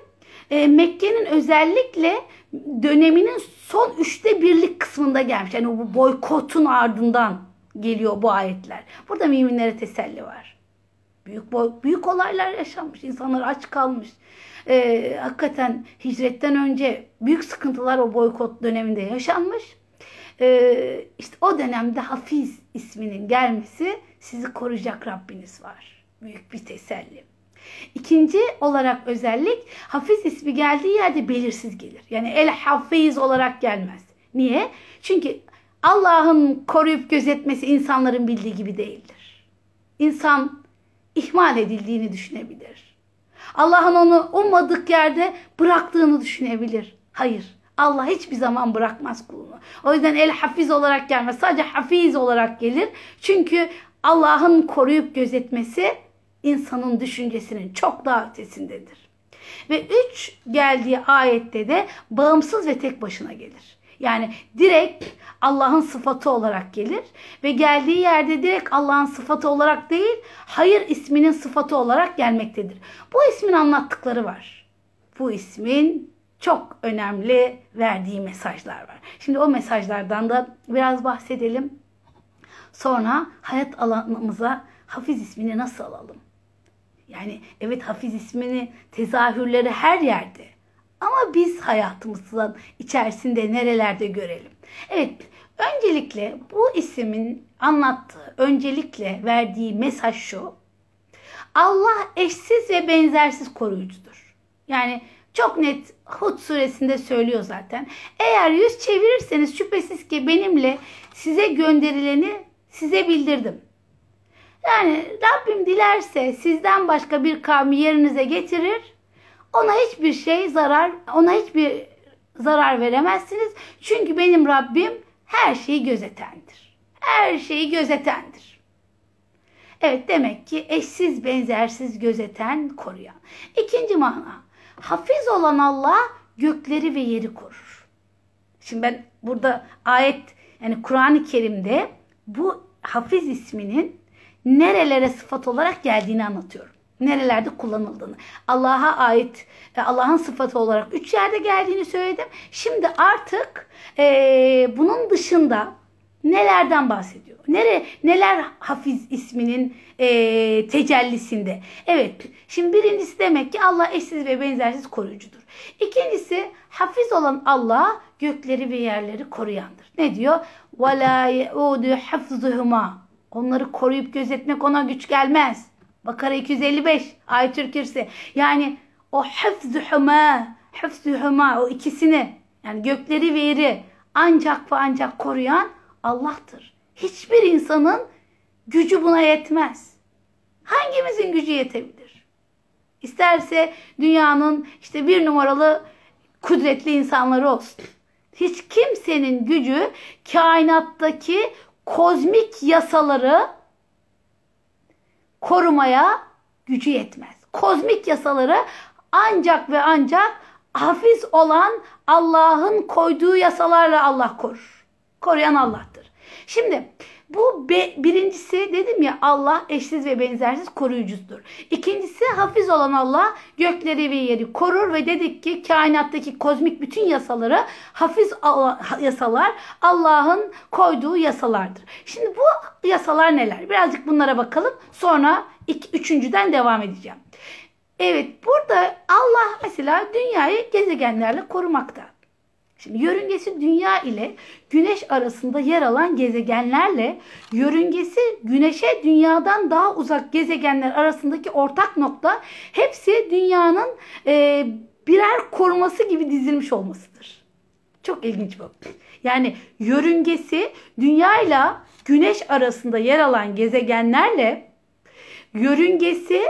e, Mekke'nin özellikle döneminin son üçte birlik kısmında gelmiş. Yani bu boykotun ardından geliyor bu ayetler. Burada müminlere teselli var. Büyük büyük olaylar yaşanmış. İnsanlar aç kalmış. Ee, hakikaten hicretten önce büyük sıkıntılar o boykot döneminde yaşanmış. Ee, işte o dönemde Hafiz isminin gelmesi sizi koruyacak Rabbiniz var. Büyük bir teselli. İkinci olarak özellik Hafiz ismi geldiği yerde belirsiz gelir. Yani El Hafiz olarak gelmez. Niye? Çünkü Allah'ın koruyup gözetmesi insanların bildiği gibi değildir. İnsan ihmal edildiğini düşünebilir. Allah'ın onu ummadık yerde bıraktığını düşünebilir. Hayır. Allah hiçbir zaman bırakmaz kulunu. O yüzden el hafiz olarak gelmez. Sadece hafiz olarak gelir. Çünkü Allah'ın koruyup gözetmesi insanın düşüncesinin çok daha ötesindedir. Ve üç geldiği ayette de bağımsız ve tek başına gelir. Yani direkt Allah'ın sıfatı olarak gelir ve geldiği yerde direkt Allah'ın sıfatı olarak değil, hayır isminin sıfatı olarak gelmektedir. Bu ismin anlattıkları var. Bu ismin çok önemli verdiği mesajlar var. Şimdi o mesajlardan da biraz bahsedelim. Sonra hayat alanımıza Hafiz ismini nasıl alalım? Yani evet Hafiz ismini tezahürleri her yerde. Ama biz hayatımızın içerisinde nerelerde görelim? Evet, öncelikle bu ismin anlattığı, öncelikle verdiği mesaj şu. Allah eşsiz ve benzersiz koruyucudur. Yani çok net Hud suresinde söylüyor zaten. Eğer yüz çevirirseniz şüphesiz ki benimle size gönderileni size bildirdim. Yani Rabbim dilerse sizden başka bir kavmi yerinize getirir ona hiçbir şey zarar, ona hiçbir zarar veremezsiniz. Çünkü benim Rabbim her şeyi gözetendir. Her şeyi gözetendir. Evet demek ki eşsiz benzersiz gözeten koruyan. İkinci mana. Hafiz olan Allah gökleri ve yeri korur. Şimdi ben burada ayet yani Kur'an-ı Kerim'de bu hafiz isminin nerelere sıfat olarak geldiğini anlatıyorum nerelerde kullanıldığını. Allah'a ait e, Allah'ın sıfatı olarak üç yerde geldiğini söyledim. Şimdi artık e, bunun dışında nelerden bahsediyor? Nere, neler Hafiz isminin e, tecellisinde? Evet, şimdi birincisi demek ki Allah eşsiz ve benzersiz koruyucudur. İkincisi Hafiz olan Allah gökleri ve yerleri koruyandır. Ne diyor? وَلَا يَعُودُ حَفْظُهُمَا Onları koruyup gözetmek ona güç gelmez. Bakara 255 Ayetül Kürsi. Yani o hıfzuhuma, hıfzuhuma o ikisini yani gökleri ve yeri ancak ve ancak koruyan Allah'tır. Hiçbir insanın gücü buna yetmez. Hangimizin gücü yetebilir? İsterse dünyanın işte bir numaralı kudretli insanları olsun. Hiç kimsenin gücü kainattaki kozmik yasaları korumaya gücü yetmez. Kozmik yasaları ancak ve ancak hafiz olan Allah'ın koyduğu yasalarla Allah korur. Koruyan Allah'tır. Şimdi bu be, birincisi dedim ya Allah eşsiz ve benzersiz koruyucudur. İkincisi hafiz olan Allah gökleri ve yeri korur ve dedik ki kainattaki kozmik bütün yasaları hafiz yasalar Allah'ın koyduğu yasalardır. Şimdi bu yasalar neler? Birazcık bunlara bakalım. Sonra iki, üçüncüden devam edeceğim. Evet burada Allah mesela dünyayı gezegenlerle korumakta. Şimdi yörüngesi dünya ile güneş arasında yer alan gezegenlerle yörüngesi güneşe dünyadan daha uzak gezegenler arasındaki ortak nokta hepsi dünyanın e, birer koruması gibi dizilmiş olmasıdır. Çok ilginç bu. Yani yörüngesi dünya ile güneş arasında yer alan gezegenlerle yörüngesi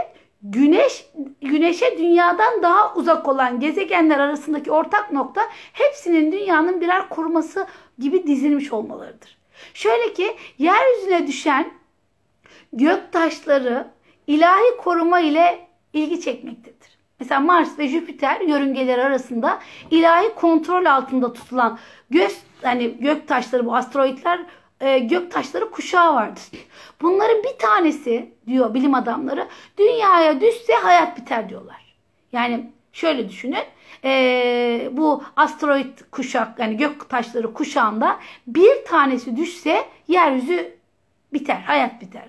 Güneş Güneşe dünyadan daha uzak olan gezegenler arasındaki ortak nokta hepsinin dünyanın birer koruması gibi dizilmiş olmalarıdır. Şöyle ki yeryüzüne düşen gök taşları ilahi koruma ile ilgi çekmektedir. Mesela Mars ve Jüpiter yörüngeleri arasında ilahi kontrol altında tutulan gök hani gök taşları bu asteroidler e, gök taşları kuşağı vardır. Bunların bir tanesi diyor bilim adamları dünyaya düşse hayat biter diyorlar. Yani şöyle düşünün e, bu asteroid kuşak yani gök taşları kuşağında bir tanesi düşse yeryüzü biter, hayat biter.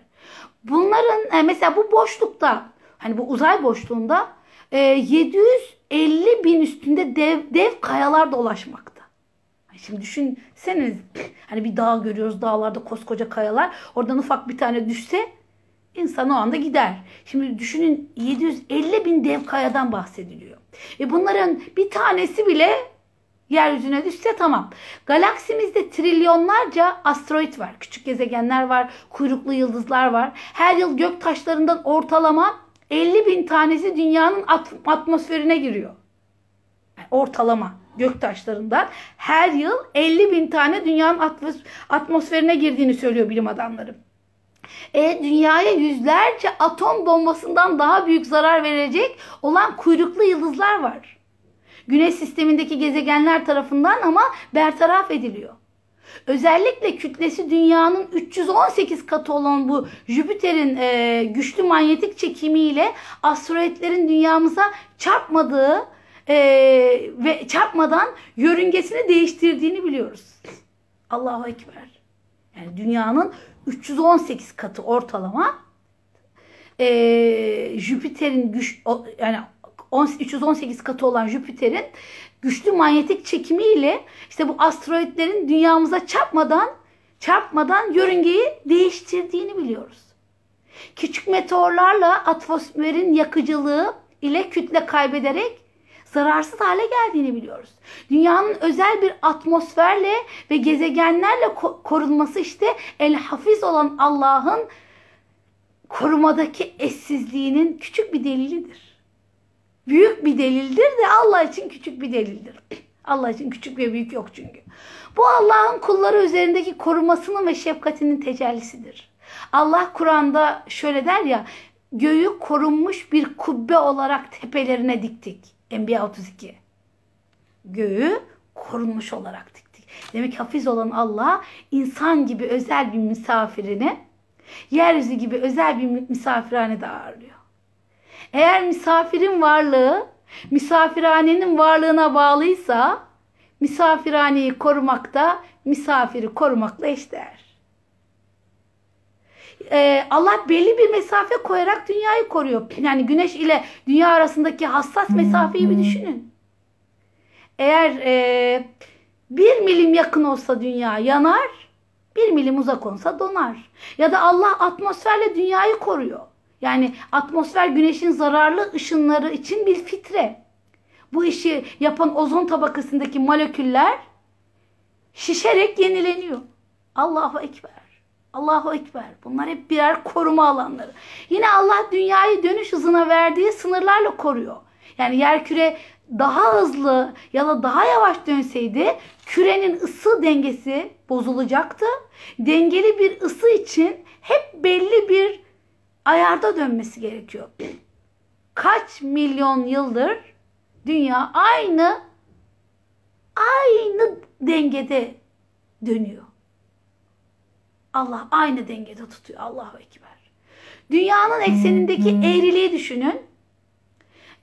Bunların e, mesela bu boşlukta hani bu uzay boşluğunda e, 750 bin üstünde dev, dev kayalar dolaşmakta. Şimdi düşünseniz hani bir dağ görüyoruz dağlarda koskoca kayalar. Oradan ufak bir tane düşse insan o anda gider. Şimdi düşünün 750 bin dev kayadan bahsediliyor. Ve bunların bir tanesi bile yeryüzüne düşse tamam. Galaksimizde trilyonlarca asteroid var. Küçük gezegenler var. Kuyruklu yıldızlar var. Her yıl gök taşlarından ortalama 50 bin tanesi dünyanın atmosferine giriyor. Ortalama gök taşlarından her yıl 50 bin tane dünyanın atmosferine girdiğini söylüyor bilim adamları. E, dünyaya yüzlerce atom bombasından daha büyük zarar verecek olan kuyruklu yıldızlar var. Güneş sistemindeki gezegenler tarafından ama bertaraf ediliyor. Özellikle kütlesi dünyanın 318 katı olan bu Jüpiter'in e, güçlü manyetik çekimiyle asteroidlerin dünyamıza çarpmadığı e, ve çarpmadan yörüngesini değiştirdiğini biliyoruz. Allahu Ekber. Yani dünyanın 318 katı ortalama e, Jüpiter'in güç yani 318 katı olan Jüpiter'in güçlü manyetik çekimiyle işte bu asteroidlerin dünyamıza çarpmadan çarpmadan yörüngeyi değiştirdiğini biliyoruz. Küçük meteorlarla atmosferin yakıcılığı ile kütle kaybederek zararsız hale geldiğini biliyoruz. Dünyanın özel bir atmosferle ve gezegenlerle korunması işte el hafiz olan Allah'ın korumadaki eşsizliğinin küçük bir delilidir. Büyük bir delildir de Allah için küçük bir delildir. Allah için küçük ve büyük yok çünkü. Bu Allah'ın kulları üzerindeki korumasının ve şefkatinin tecellisidir. Allah Kur'an'da şöyle der ya, göğü korunmuş bir kubbe olarak tepelerine diktik. Enbiya 32. Göğü korunmuş olarak diktik. Demek hafiz olan Allah insan gibi özel bir misafirini yeryüzü gibi özel bir misafirhane de ağırlıyor. Eğer misafirin varlığı misafirhanenin varlığına bağlıysa misafirhaneyi korumakta misafiri korumakla eşdeğer. Ee, Allah belli bir mesafe koyarak dünyayı koruyor. Yani güneş ile dünya arasındaki hassas mesafeyi bir düşünün. Eğer e, bir milim yakın olsa dünya yanar, bir milim uzak olsa donar. Ya da Allah atmosferle dünyayı koruyor. Yani atmosfer güneşin zararlı ışınları için bir fitre. Bu işi yapan ozon tabakasındaki moleküller şişerek yenileniyor. Allahu Ekber. Allahu Ekber. Bunlar hep birer koruma alanları. Yine Allah dünyayı dönüş hızına verdiği sınırlarla koruyor. Yani yer küre daha hızlı ya da daha yavaş dönseydi kürenin ısı dengesi bozulacaktı. Dengeli bir ısı için hep belli bir ayarda dönmesi gerekiyor. Kaç milyon yıldır dünya aynı aynı dengede dönüyor. Allah aynı dengede tutuyor. Allahu Ekber. Dünyanın eksenindeki eğriliği düşünün.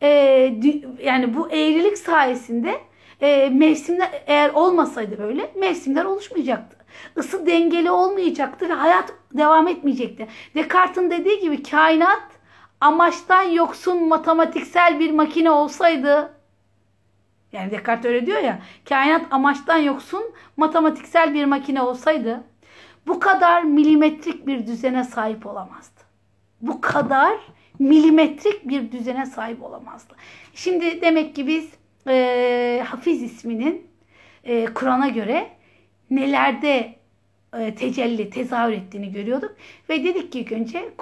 Ee, yani bu eğrilik sayesinde e, mevsimler eğer olmasaydı böyle mevsimler oluşmayacaktı. Isı dengeli olmayacaktı ve hayat devam etmeyecekti. Descartes'in dediği gibi kainat amaçtan yoksun matematiksel bir makine olsaydı yani Descartes öyle diyor ya kainat amaçtan yoksun matematiksel bir makine olsaydı bu kadar milimetrik bir düzene sahip olamazdı. Bu kadar milimetrik bir düzene sahip olamazdı. Şimdi demek ki biz e, Hafiz isminin e, Kur'an'a göre nelerde e, tecelli, tezahür ettiğini görüyorduk. Ve dedik ki ilk önce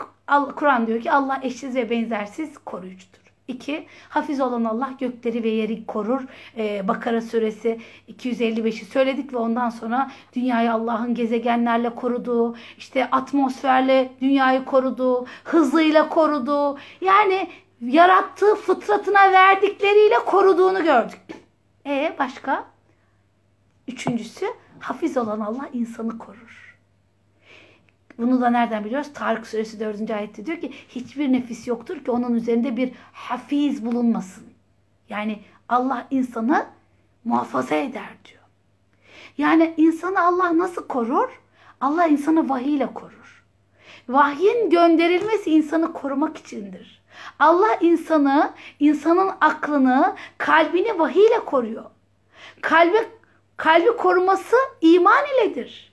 Kur'an diyor ki Allah eşsiz ve benzersiz koruyucudur. 2. Hafiz olan Allah gökleri ve yeri korur. Ee, Bakara suresi 255'i söyledik ve ondan sonra dünyayı Allah'ın gezegenlerle koruduğu, işte atmosferle dünyayı koruduğu, hızıyla koruduğu, yani yarattığı fıtratına verdikleriyle koruduğunu gördük. E başka? Üçüncüsü hafiz olan Allah insanı korur. Bunu da nereden biliyoruz? Tarık suresi 4. ayette diyor ki hiçbir nefis yoktur ki onun üzerinde bir hafiz bulunmasın. Yani Allah insanı muhafaza eder diyor. Yani insanı Allah nasıl korur? Allah insanı vahiy ile korur. Vahyin gönderilmesi insanı korumak içindir. Allah insanı, insanın aklını, kalbini vahiy ile koruyor. Kalbi, kalbi koruması iman iledir.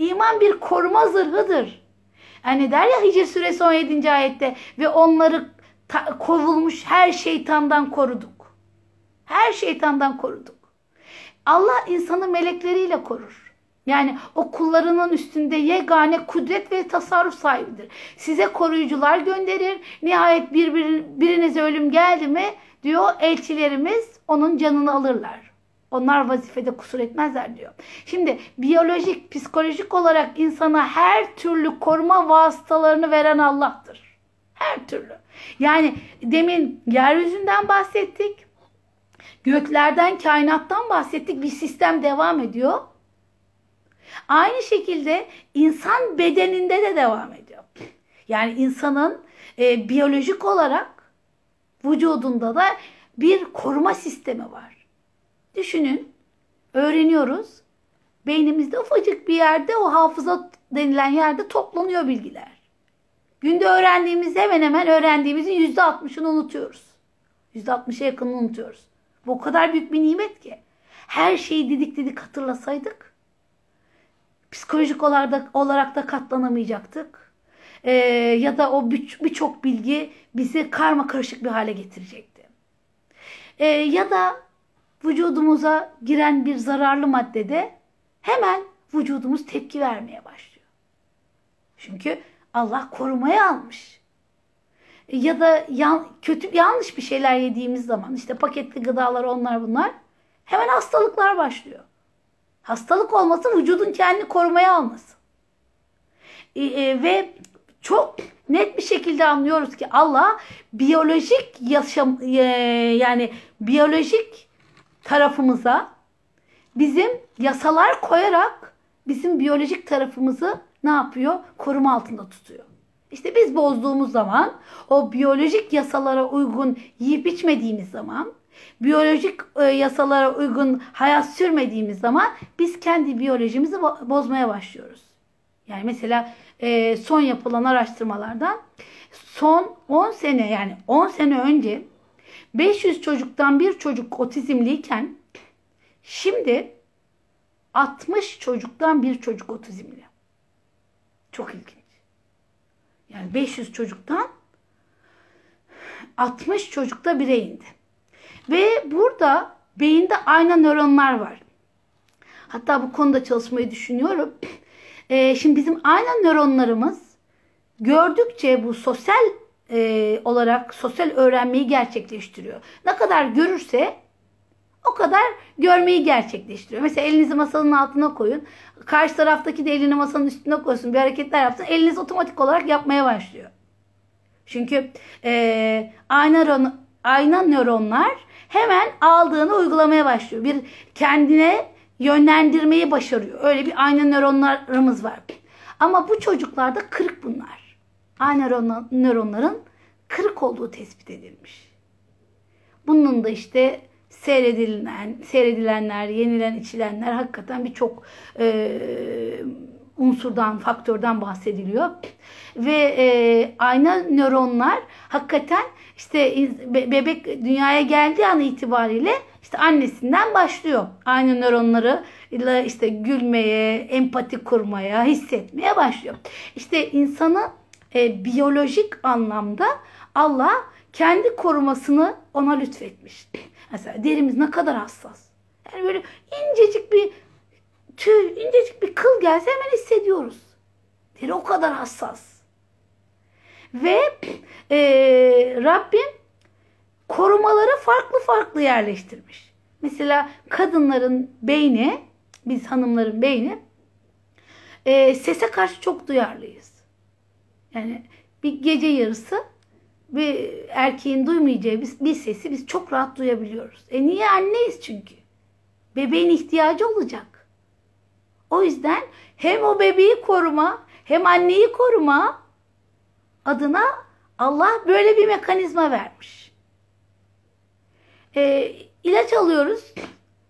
İman bir koruma zırhıdır. Yani der ya Hicr suresi 17. ayette ve onları kovulmuş her şeytandan koruduk. Her şeytandan koruduk. Allah insanı melekleriyle korur. Yani o kullarının üstünde yegane kudret ve tasarruf sahibidir. Size koruyucular gönderir. Nihayet bir, bir, birinize ölüm geldi mi diyor elçilerimiz onun canını alırlar. Onlar vazifede kusur etmezler diyor. Şimdi biyolojik, psikolojik olarak insana her türlü koruma vasıtalarını veren Allah'tır. Her türlü. Yani demin yeryüzünden bahsettik. Göklerden, kainattan bahsettik. Bir sistem devam ediyor. Aynı şekilde insan bedeninde de devam ediyor. Yani insanın e, biyolojik olarak vücudunda da bir koruma sistemi var. Düşünün, öğreniyoruz. Beynimizde ufacık bir yerde o hafıza denilen yerde toplanıyor bilgiler. Günde öğrendiğimiz hemen hemen öğrendiğimizin yüzde altmışını unutuyoruz. Yüzde altmışa yakınını unutuyoruz. Bu o kadar büyük bir nimet ki. Her şeyi didik didik hatırlasaydık psikolojik olarak da, katlanamayacaktık. Ee, ya da o birçok bilgi bizi karma karışık bir hale getirecekti. Ee, ya da vücudumuza giren bir zararlı maddede hemen vücudumuz tepki vermeye başlıyor. Çünkü Allah korumaya almış. Ya da yan, kötü yanlış bir şeyler yediğimiz zaman işte paketli gıdalar onlar bunlar hemen hastalıklar başlıyor. Hastalık olması vücudun kendini korumaya alması. E, e, ve çok net bir şekilde anlıyoruz ki Allah biyolojik yaşam e, yani biyolojik tarafımıza bizim yasalar koyarak bizim biyolojik tarafımızı ne yapıyor? Koruma altında tutuyor. İşte biz bozduğumuz zaman o biyolojik yasalara uygun yiyip içmediğimiz zaman biyolojik e, yasalara uygun hayat sürmediğimiz zaman biz kendi biyolojimizi bo- bozmaya başlıyoruz. Yani mesela e, son yapılan araştırmalardan son 10 sene yani 10 sene önce 500 çocuktan bir çocuk otizmliyken şimdi 60 çocuktan bir çocuk otizmli. Çok ilginç. Yani 500 çocuktan 60 çocukta bire indi. Ve burada beyinde ayna nöronlar var. Hatta bu konuda çalışmayı düşünüyorum. Ee, şimdi bizim ayna nöronlarımız gördükçe bu sosyal e, olarak sosyal öğrenmeyi gerçekleştiriyor. Ne kadar görürse o kadar görmeyi gerçekleştiriyor. Mesela elinizi masanın altına koyun. Karşı taraftaki de elini masanın üstüne koysun. Bir hareketler yapsın. Eliniz otomatik olarak yapmaya başlıyor. Çünkü e, ayna, ayna nöronlar hemen aldığını uygulamaya başlıyor. Bir kendine yönlendirmeyi başarıyor. Öyle bir ayna nöronlarımız var. Ama bu çocuklarda kırık bunlar. Ayna nöronların kırık olduğu tespit edilmiş. Bunun da işte seyredilen, seyredilenler, yenilen, içilenler hakikaten birçok e, unsurdan, faktörden bahsediliyor. Ve e, ayna nöronlar hakikaten işte bebek dünyaya geldiği an itibariyle işte annesinden başlıyor. Ayna nöronları işte gülmeye, empati kurmaya, hissetmeye başlıyor. İşte insanı e, biyolojik anlamda Allah kendi korumasını ona lütfetmiş. Mesela derimiz ne kadar hassas. Yani böyle incecik bir tüy, incecik bir kıl gelse hemen hissediyoruz. Deri o kadar hassas. Ve e, Rabbim korumaları farklı farklı yerleştirmiş. Mesela kadınların beyni, biz hanımların beyni e, sese karşı çok duyarlıyız. Yani bir gece yarısı bir erkeğin duymayacağı bir, bir sesi biz çok rahat duyabiliyoruz. E niye anneyiz çünkü? Bebeğin ihtiyacı olacak. O yüzden hem o bebeği koruma hem anneyi koruma adına Allah böyle bir mekanizma vermiş. E, ilaç alıyoruz.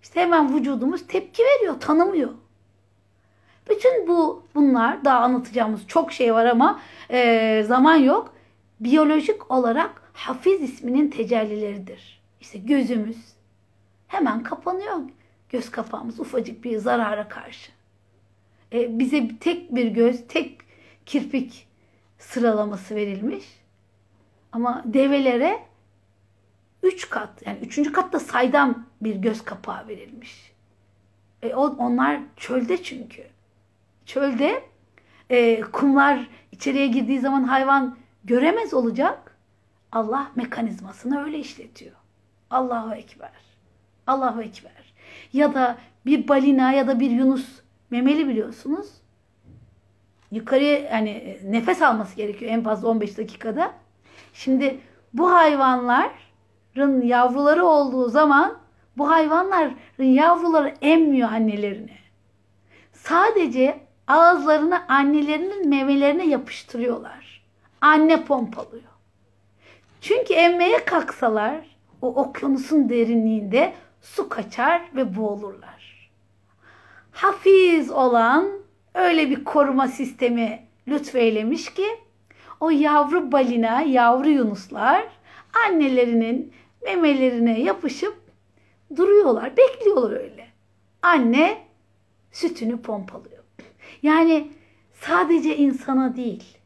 İşte hemen vücudumuz tepki veriyor, tanımıyor. Bütün bu bunlar daha anlatacağımız çok şey var ama e, zaman yok. Biyolojik olarak Hafiz isminin tecellileridir. İşte gözümüz hemen kapanıyor. Göz kapağımız ufacık bir zarara karşı. E, bize tek bir göz, tek kirpik sıralaması verilmiş. Ama develere üç kat yani üçüncü katta saydam bir göz kapağı verilmiş. E, onlar çölde çünkü. Çölde e, kumlar içeriye girdiği zaman hayvan göremez olacak. Allah mekanizmasını öyle işletiyor. Allahu Ekber. Allahu Ekber. Ya da bir balina ya da bir yunus memeli biliyorsunuz. Yukarıya yani nefes alması gerekiyor en fazla 15 dakikada. Şimdi bu hayvanların yavruları olduğu zaman bu hayvanların yavruları emmiyor annelerini. Sadece ağızlarını annelerinin memelerine yapıştırıyorlar. Anne pompalıyor. Çünkü emmeye kalksalar o okyanusun derinliğinde su kaçar ve boğulurlar. Hafiz olan öyle bir koruma sistemi lütfeylemiş ki o yavru balina, yavru yunuslar annelerinin memelerine yapışıp duruyorlar, bekliyorlar öyle. Anne sütünü pompalıyor. Yani sadece insana değil,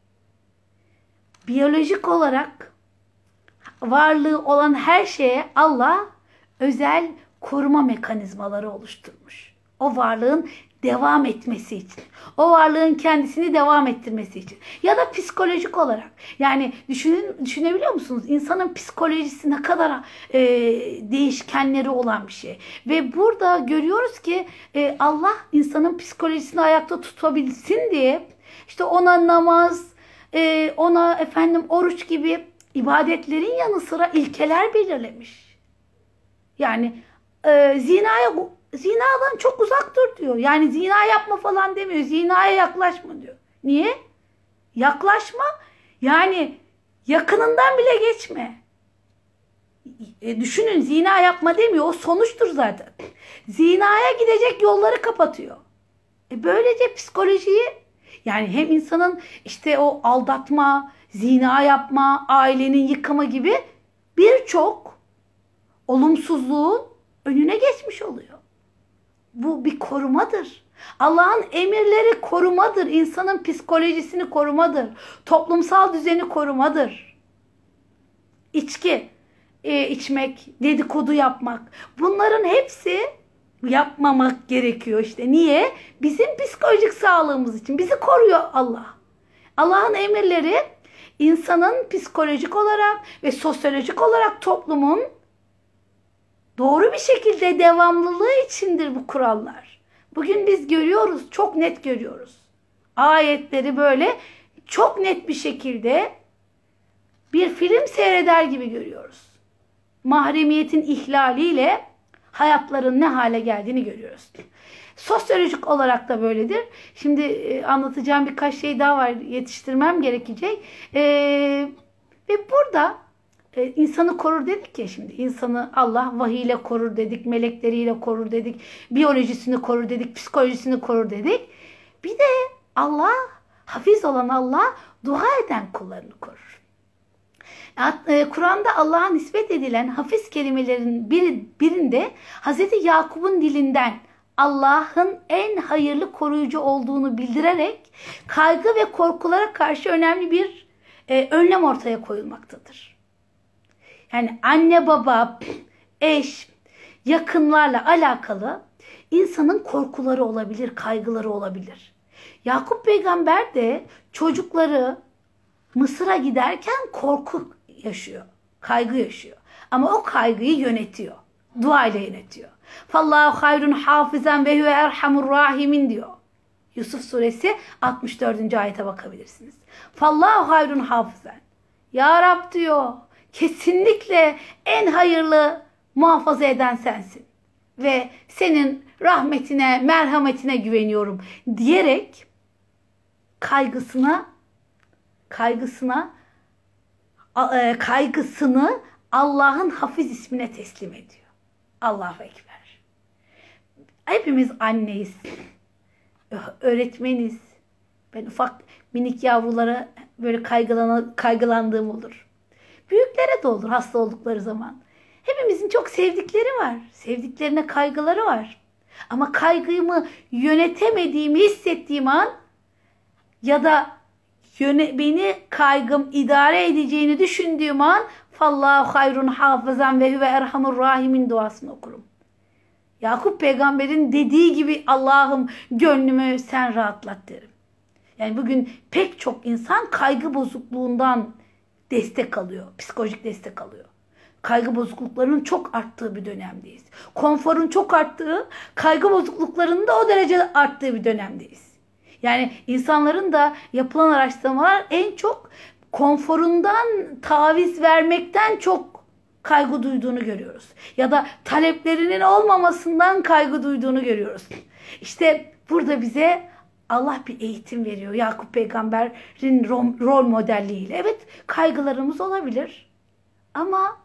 biyolojik olarak varlığı olan her şeye Allah özel koruma mekanizmaları oluşturmuş. O varlığın devam etmesi için. O varlığın kendisini devam ettirmesi için. Ya da psikolojik olarak. Yani düşünün, düşünebiliyor musunuz? İnsanın psikolojisi ne kadar e, değişkenleri olan bir şey. Ve burada görüyoruz ki e, Allah insanın psikolojisini ayakta tutabilsin diye işte ona namaz, e, ona efendim oruç gibi ibadetlerin yanı sıra ilkeler belirlemiş. Yani e, zinaya zinadan çok uzak dur diyor. Yani zina yapma falan demiyor. Zinaya yaklaşma diyor. Niye? Yaklaşma yani yakınından bile geçme. E, düşünün zina yapma demiyor. O sonuçtur zaten. Zinaya gidecek yolları kapatıyor. E, böylece psikolojiyi yani hem insanın işte o aldatma, zina yapma, ailenin yıkımı gibi birçok olumsuzluğun önüne geçmiş oluyor. Bu bir korumadır. Allah'ın emirleri korumadır. İnsanın psikolojisini korumadır. Toplumsal düzeni korumadır. İçki, e, içmek, dedikodu yapmak. Bunların hepsi yapmamak gerekiyor işte. Niye? Bizim psikolojik sağlığımız için. Bizi koruyor Allah. Allah'ın emirleri insanın psikolojik olarak ve sosyolojik olarak toplumun doğru bir şekilde devamlılığı içindir bu kurallar. Bugün biz görüyoruz, çok net görüyoruz. Ayetleri böyle çok net bir şekilde bir film seyreder gibi görüyoruz. Mahremiyetin ihlaliyle hayatların ne hale geldiğini görüyoruz. Sosyolojik olarak da böyledir. Şimdi e, anlatacağım birkaç şey daha var. Yetiştirmem gerekecek. E, ve burada e, insanı korur dedik ya şimdi. İnsanı Allah vahiyle korur dedik, melekleriyle korur dedik, biyolojisini korur dedik, psikolojisini korur dedik. Bir de Allah, hafiz olan Allah dua eden kullarını korur. E, Kur'an'da Allah'a nispet edilen hafiz kelimelerin bir, birinde Hazreti Yakup'un dilinden Allah'ın en hayırlı koruyucu olduğunu bildirerek kaygı ve korkulara karşı önemli bir e, önlem ortaya koyulmaktadır. Yani anne baba, eş, yakınlarla alakalı insanın korkuları olabilir, kaygıları olabilir. Yakup peygamber de çocukları Mısır'a giderken korku yaşıyor, kaygı yaşıyor. Ama o kaygıyı yönetiyor. Dua ile yönetiyor. Fallahu hayrun hafizan ve huve erhamur rahimin diyor. Yusuf suresi 64. ayete bakabilirsiniz. Fallahu hayrun hafizan. Ya Rab diyor. Kesinlikle en hayırlı muhafaza eden sensin. Ve senin rahmetine, merhametine güveniyorum diyerek kaygısına kaygısına e, kaygısını Allah'ın hafiz ismine teslim ediyor. Allahu Ekber. Hepimiz anneyiz. Öğretmeniz. Ben ufak minik yavrulara böyle kaygılandığım olur. Büyüklere de olur hasta oldukları zaman. Hepimizin çok sevdikleri var. Sevdiklerine kaygıları var. Ama kaygımı yönetemediğimi hissettiğim an ya da yöne, beni kaygım idare edeceğini düşündüğüm an fallahu hayrun hafızan ve huve erhamur rahimin duasını okurum. Yakup peygamberin dediği gibi Allah'ım gönlümü sen rahatlat derim. Yani bugün pek çok insan kaygı bozukluğundan destek alıyor. Psikolojik destek alıyor. Kaygı bozukluklarının çok arttığı bir dönemdeyiz. Konforun çok arttığı, kaygı bozukluklarının da o derece arttığı bir dönemdeyiz. Yani insanların da yapılan araştırmalar en çok konforundan taviz vermekten çok kaygı duyduğunu görüyoruz. Ya da taleplerinin olmamasından kaygı duyduğunu görüyoruz. İşte burada bize Allah bir eğitim veriyor. Yakup peygamberin rol modelliğiyle. Evet kaygılarımız olabilir. Ama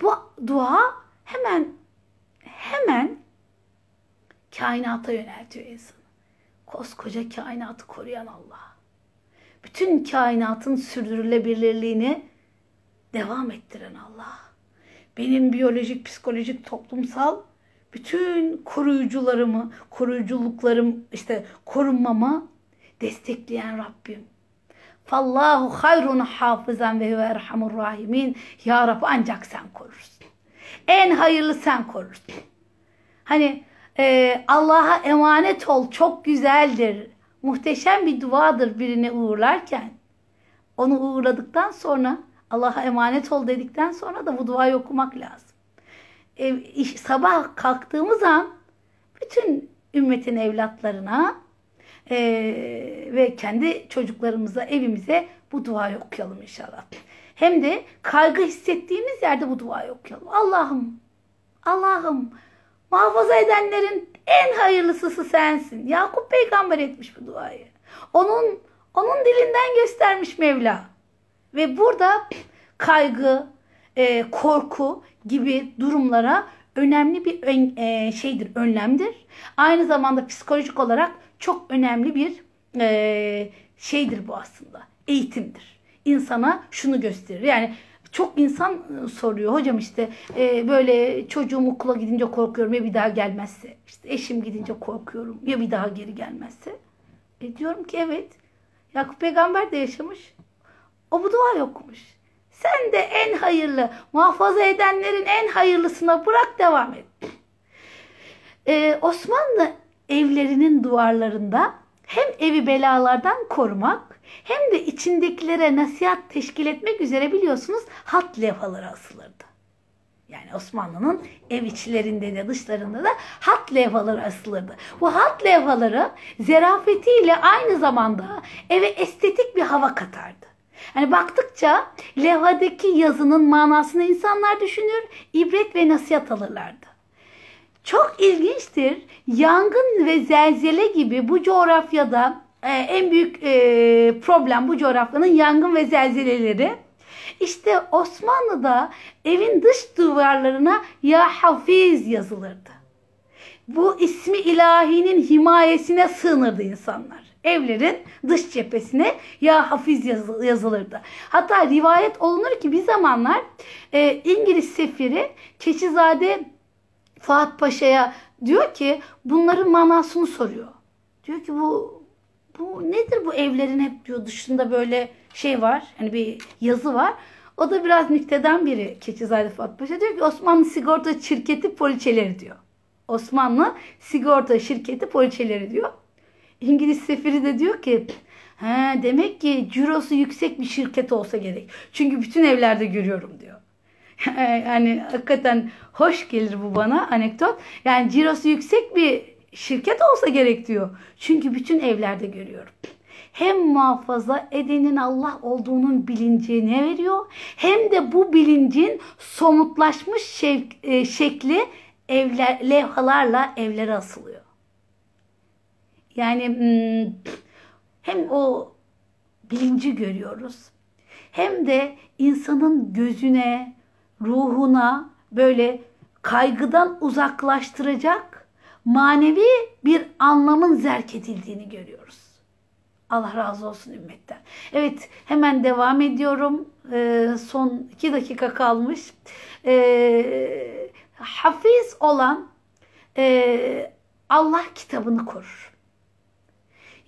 bu dua hemen hemen kainata yöneltiyor insanı. Koskoca kainatı koruyan Allah. Bütün kainatın sürdürülebilirliğini devam ettiren Allah. Benim biyolojik, psikolojik, toplumsal bütün koruyucularımı, koruyuculuklarım, işte korunmamı destekleyen Rabbim. Fallahu hayrun hafızan ve huve erhamur rahimin. Ya Rab ancak sen korursun. En hayırlı sen korursun. Hani e, Allah'a emanet ol çok güzeldir. Muhteşem bir duadır birini uğurlarken. Onu uğurladıktan sonra Allah'a emanet ol dedikten sonra da bu duayı okumak lazım. E, sabah kalktığımız an bütün ümmetin evlatlarına e, ve kendi çocuklarımıza, evimize bu duayı okuyalım inşallah. Hem de kaygı hissettiğimiz yerde bu duayı okuyalım. Allah'ım, Allah'ım muhafaza edenlerin en hayırlısısı sensin. Yakup peygamber etmiş bu duayı. Onun onun dilinden göstermiş Mevla. Ve burada kaygı, e, korku gibi durumlara önemli bir ön- e, şeydir, önlemdir. Aynı zamanda psikolojik olarak çok önemli bir e, şeydir bu aslında. Eğitimdir. İnsana şunu gösterir. Yani çok insan e, soruyor hocam işte e, böyle çocuğum okula gidince korkuyorum ya bir daha gelmezse. İşte eşim gidince korkuyorum ya bir daha geri gelmezse. E diyorum ki evet. Yakup peygamber de yaşamış. O bu dua okumuş. Sen de en hayırlı, muhafaza edenlerin en hayırlısına bırak devam et. Ee, Osmanlı evlerinin duvarlarında hem evi belalardan korumak hem de içindekilere nasihat teşkil etmek üzere biliyorsunuz hat levhaları asılırdı. Yani Osmanlı'nın ev içlerinde de dışlarında da hat levhaları asılırdı. Bu hat levhaları zerafetiyle aynı zamanda eve estetik bir hava katardı. Hani baktıkça levhadaki yazının manasını insanlar düşünür, ibret ve nasihat alırlardı. Çok ilginçtir. Yangın ve zelzele gibi bu coğrafyada e, en büyük e, problem bu coğrafyanın yangın ve zelzeleleri. İşte Osmanlı'da evin dış duvarlarına Ya Hafiz yazılırdı. Bu ismi ilahinin himayesine sığınırdı insanlar. Evlerin dış cephesine Ya Hafiz yazı- yazılırdı. Hatta rivayet olunur ki bir zamanlar e, İngiliz sefiri Keçizade Fuat Paşa'ya diyor ki bunların manasını soruyor. Diyor ki bu bu nedir bu evlerin hep diyor dışında böyle şey var. Hani bir yazı var. O da biraz nükteden biri Keçizade Fuat Paşa diyor ki Osmanlı Sigorta Şirketi poliçeleri diyor. Osmanlı Sigorta Şirketi poliçeleri diyor. İngiliz sefiri de diyor ki He, demek ki cirosu yüksek bir şirket olsa gerek. Çünkü bütün evlerde görüyorum diyor. yani hakikaten hoş gelir bu bana anekdot. Yani cirosu yüksek bir şirket olsa gerek diyor. Çünkü bütün evlerde görüyorum. Hem muhafaza edenin Allah olduğunun bilincine veriyor. Hem de bu bilincin somutlaşmış şev- e, şekli evler, levhalarla evlere asılıyor. Yani hmm, hem o bilinci görüyoruz hem de insanın gözüne, ruhuna böyle kaygıdan uzaklaştıracak manevi bir anlamın zerk edildiğini görüyoruz. Allah razı olsun ümmetten. Evet hemen devam ediyorum. Ee, son iki dakika kalmış. Ee, hafiz olan e, Allah kitabını korur.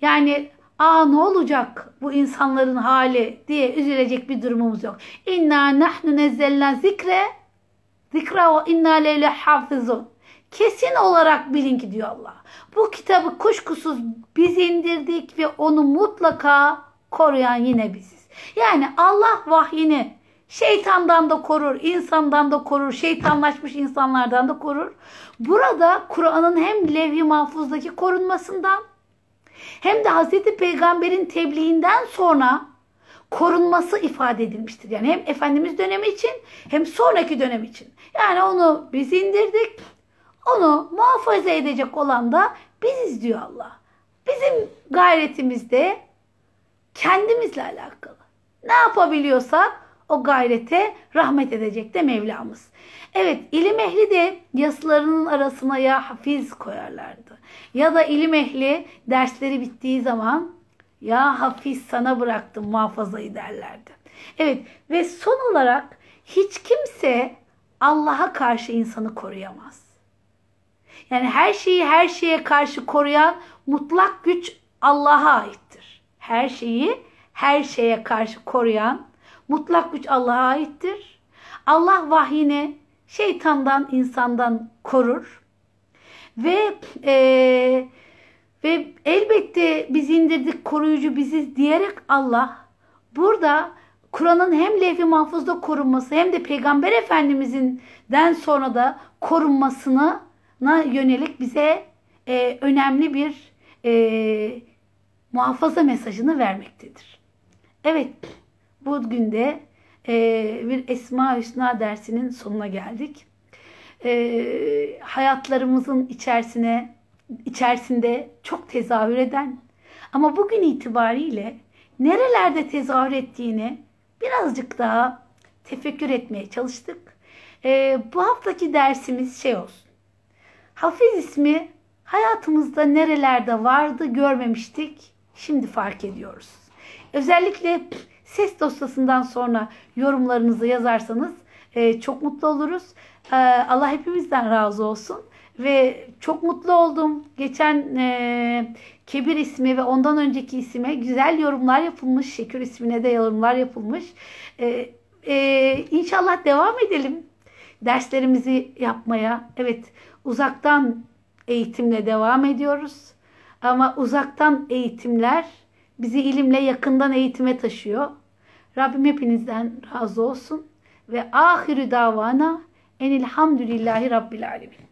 Yani aa ne olacak bu insanların hali diye üzülecek bir durumumuz yok. İnna nahnu nezzelna zikre zikra ve inna leyle hafizun. Kesin olarak bilin ki diyor Allah. Bu kitabı kuşkusuz biz indirdik ve onu mutlaka koruyan yine biziz. Yani Allah vahyini şeytandan da korur, insandan da korur, şeytanlaşmış insanlardan da korur. Burada Kur'an'ın hem levh-i mahfuzdaki korunmasından hem de Hazreti Peygamber'in tebliğinden sonra korunması ifade edilmiştir. Yani hem Efendimiz dönemi için hem sonraki dönem için. Yani onu biz indirdik. Onu muhafaza edecek olan da biziz diyor Allah. Bizim gayretimiz de kendimizle alakalı. Ne yapabiliyorsak o gayrete rahmet edecek de Mevlamız. Evet ilim ehli de yazılarının arasına ya hafiz koyarlardı. Ya da ilim ehli dersleri bittiği zaman ya hafiz sana bıraktım muhafazayı derlerdi. Evet ve son olarak hiç kimse Allah'a karşı insanı koruyamaz. Yani her şeyi her şeye karşı koruyan mutlak güç Allah'a aittir. Her şeyi her şeye karşı koruyan mutlak güç Allah'a aittir. Allah vahyini şeytandan, insandan korur. Ve e, ve elbette biz indirdik koruyucu biziz diyerek Allah burada Kur'an'ın hem levh-i mahfuzda korunması hem de Peygamber Efendimizin sonra da korunmasına yönelik bize e, önemli bir e, muhafaza mesajını vermektedir. Evet, bugün de e, bir Esma Hüsna dersinin sonuna geldik. E, hayatlarımızın içerisine içerisinde çok tezahür eden ama bugün itibariyle nerelerde tezahür ettiğini birazcık daha tefekkür etmeye çalıştık. Ee, bu haftaki dersimiz şey olsun. Hafiz ismi hayatımızda nerelerde vardı görmemiştik. Şimdi fark ediyoruz. Özellikle ses dosyasından sonra yorumlarınızı yazarsanız e, çok mutlu oluruz. E, Allah hepimizden razı olsun. Ve çok mutlu oldum. Geçen e, Kebir ismi ve ondan önceki isime güzel yorumlar yapılmış. Şekür ismine de yorumlar yapılmış. E, e, inşallah devam edelim derslerimizi yapmaya. Evet uzaktan eğitimle devam ediyoruz. Ama uzaktan eğitimler bizi ilimle yakından eğitime taşıyor. Rabbim hepinizden razı olsun. Ve ahirü davana enilhamdülillahi rabbil alemin.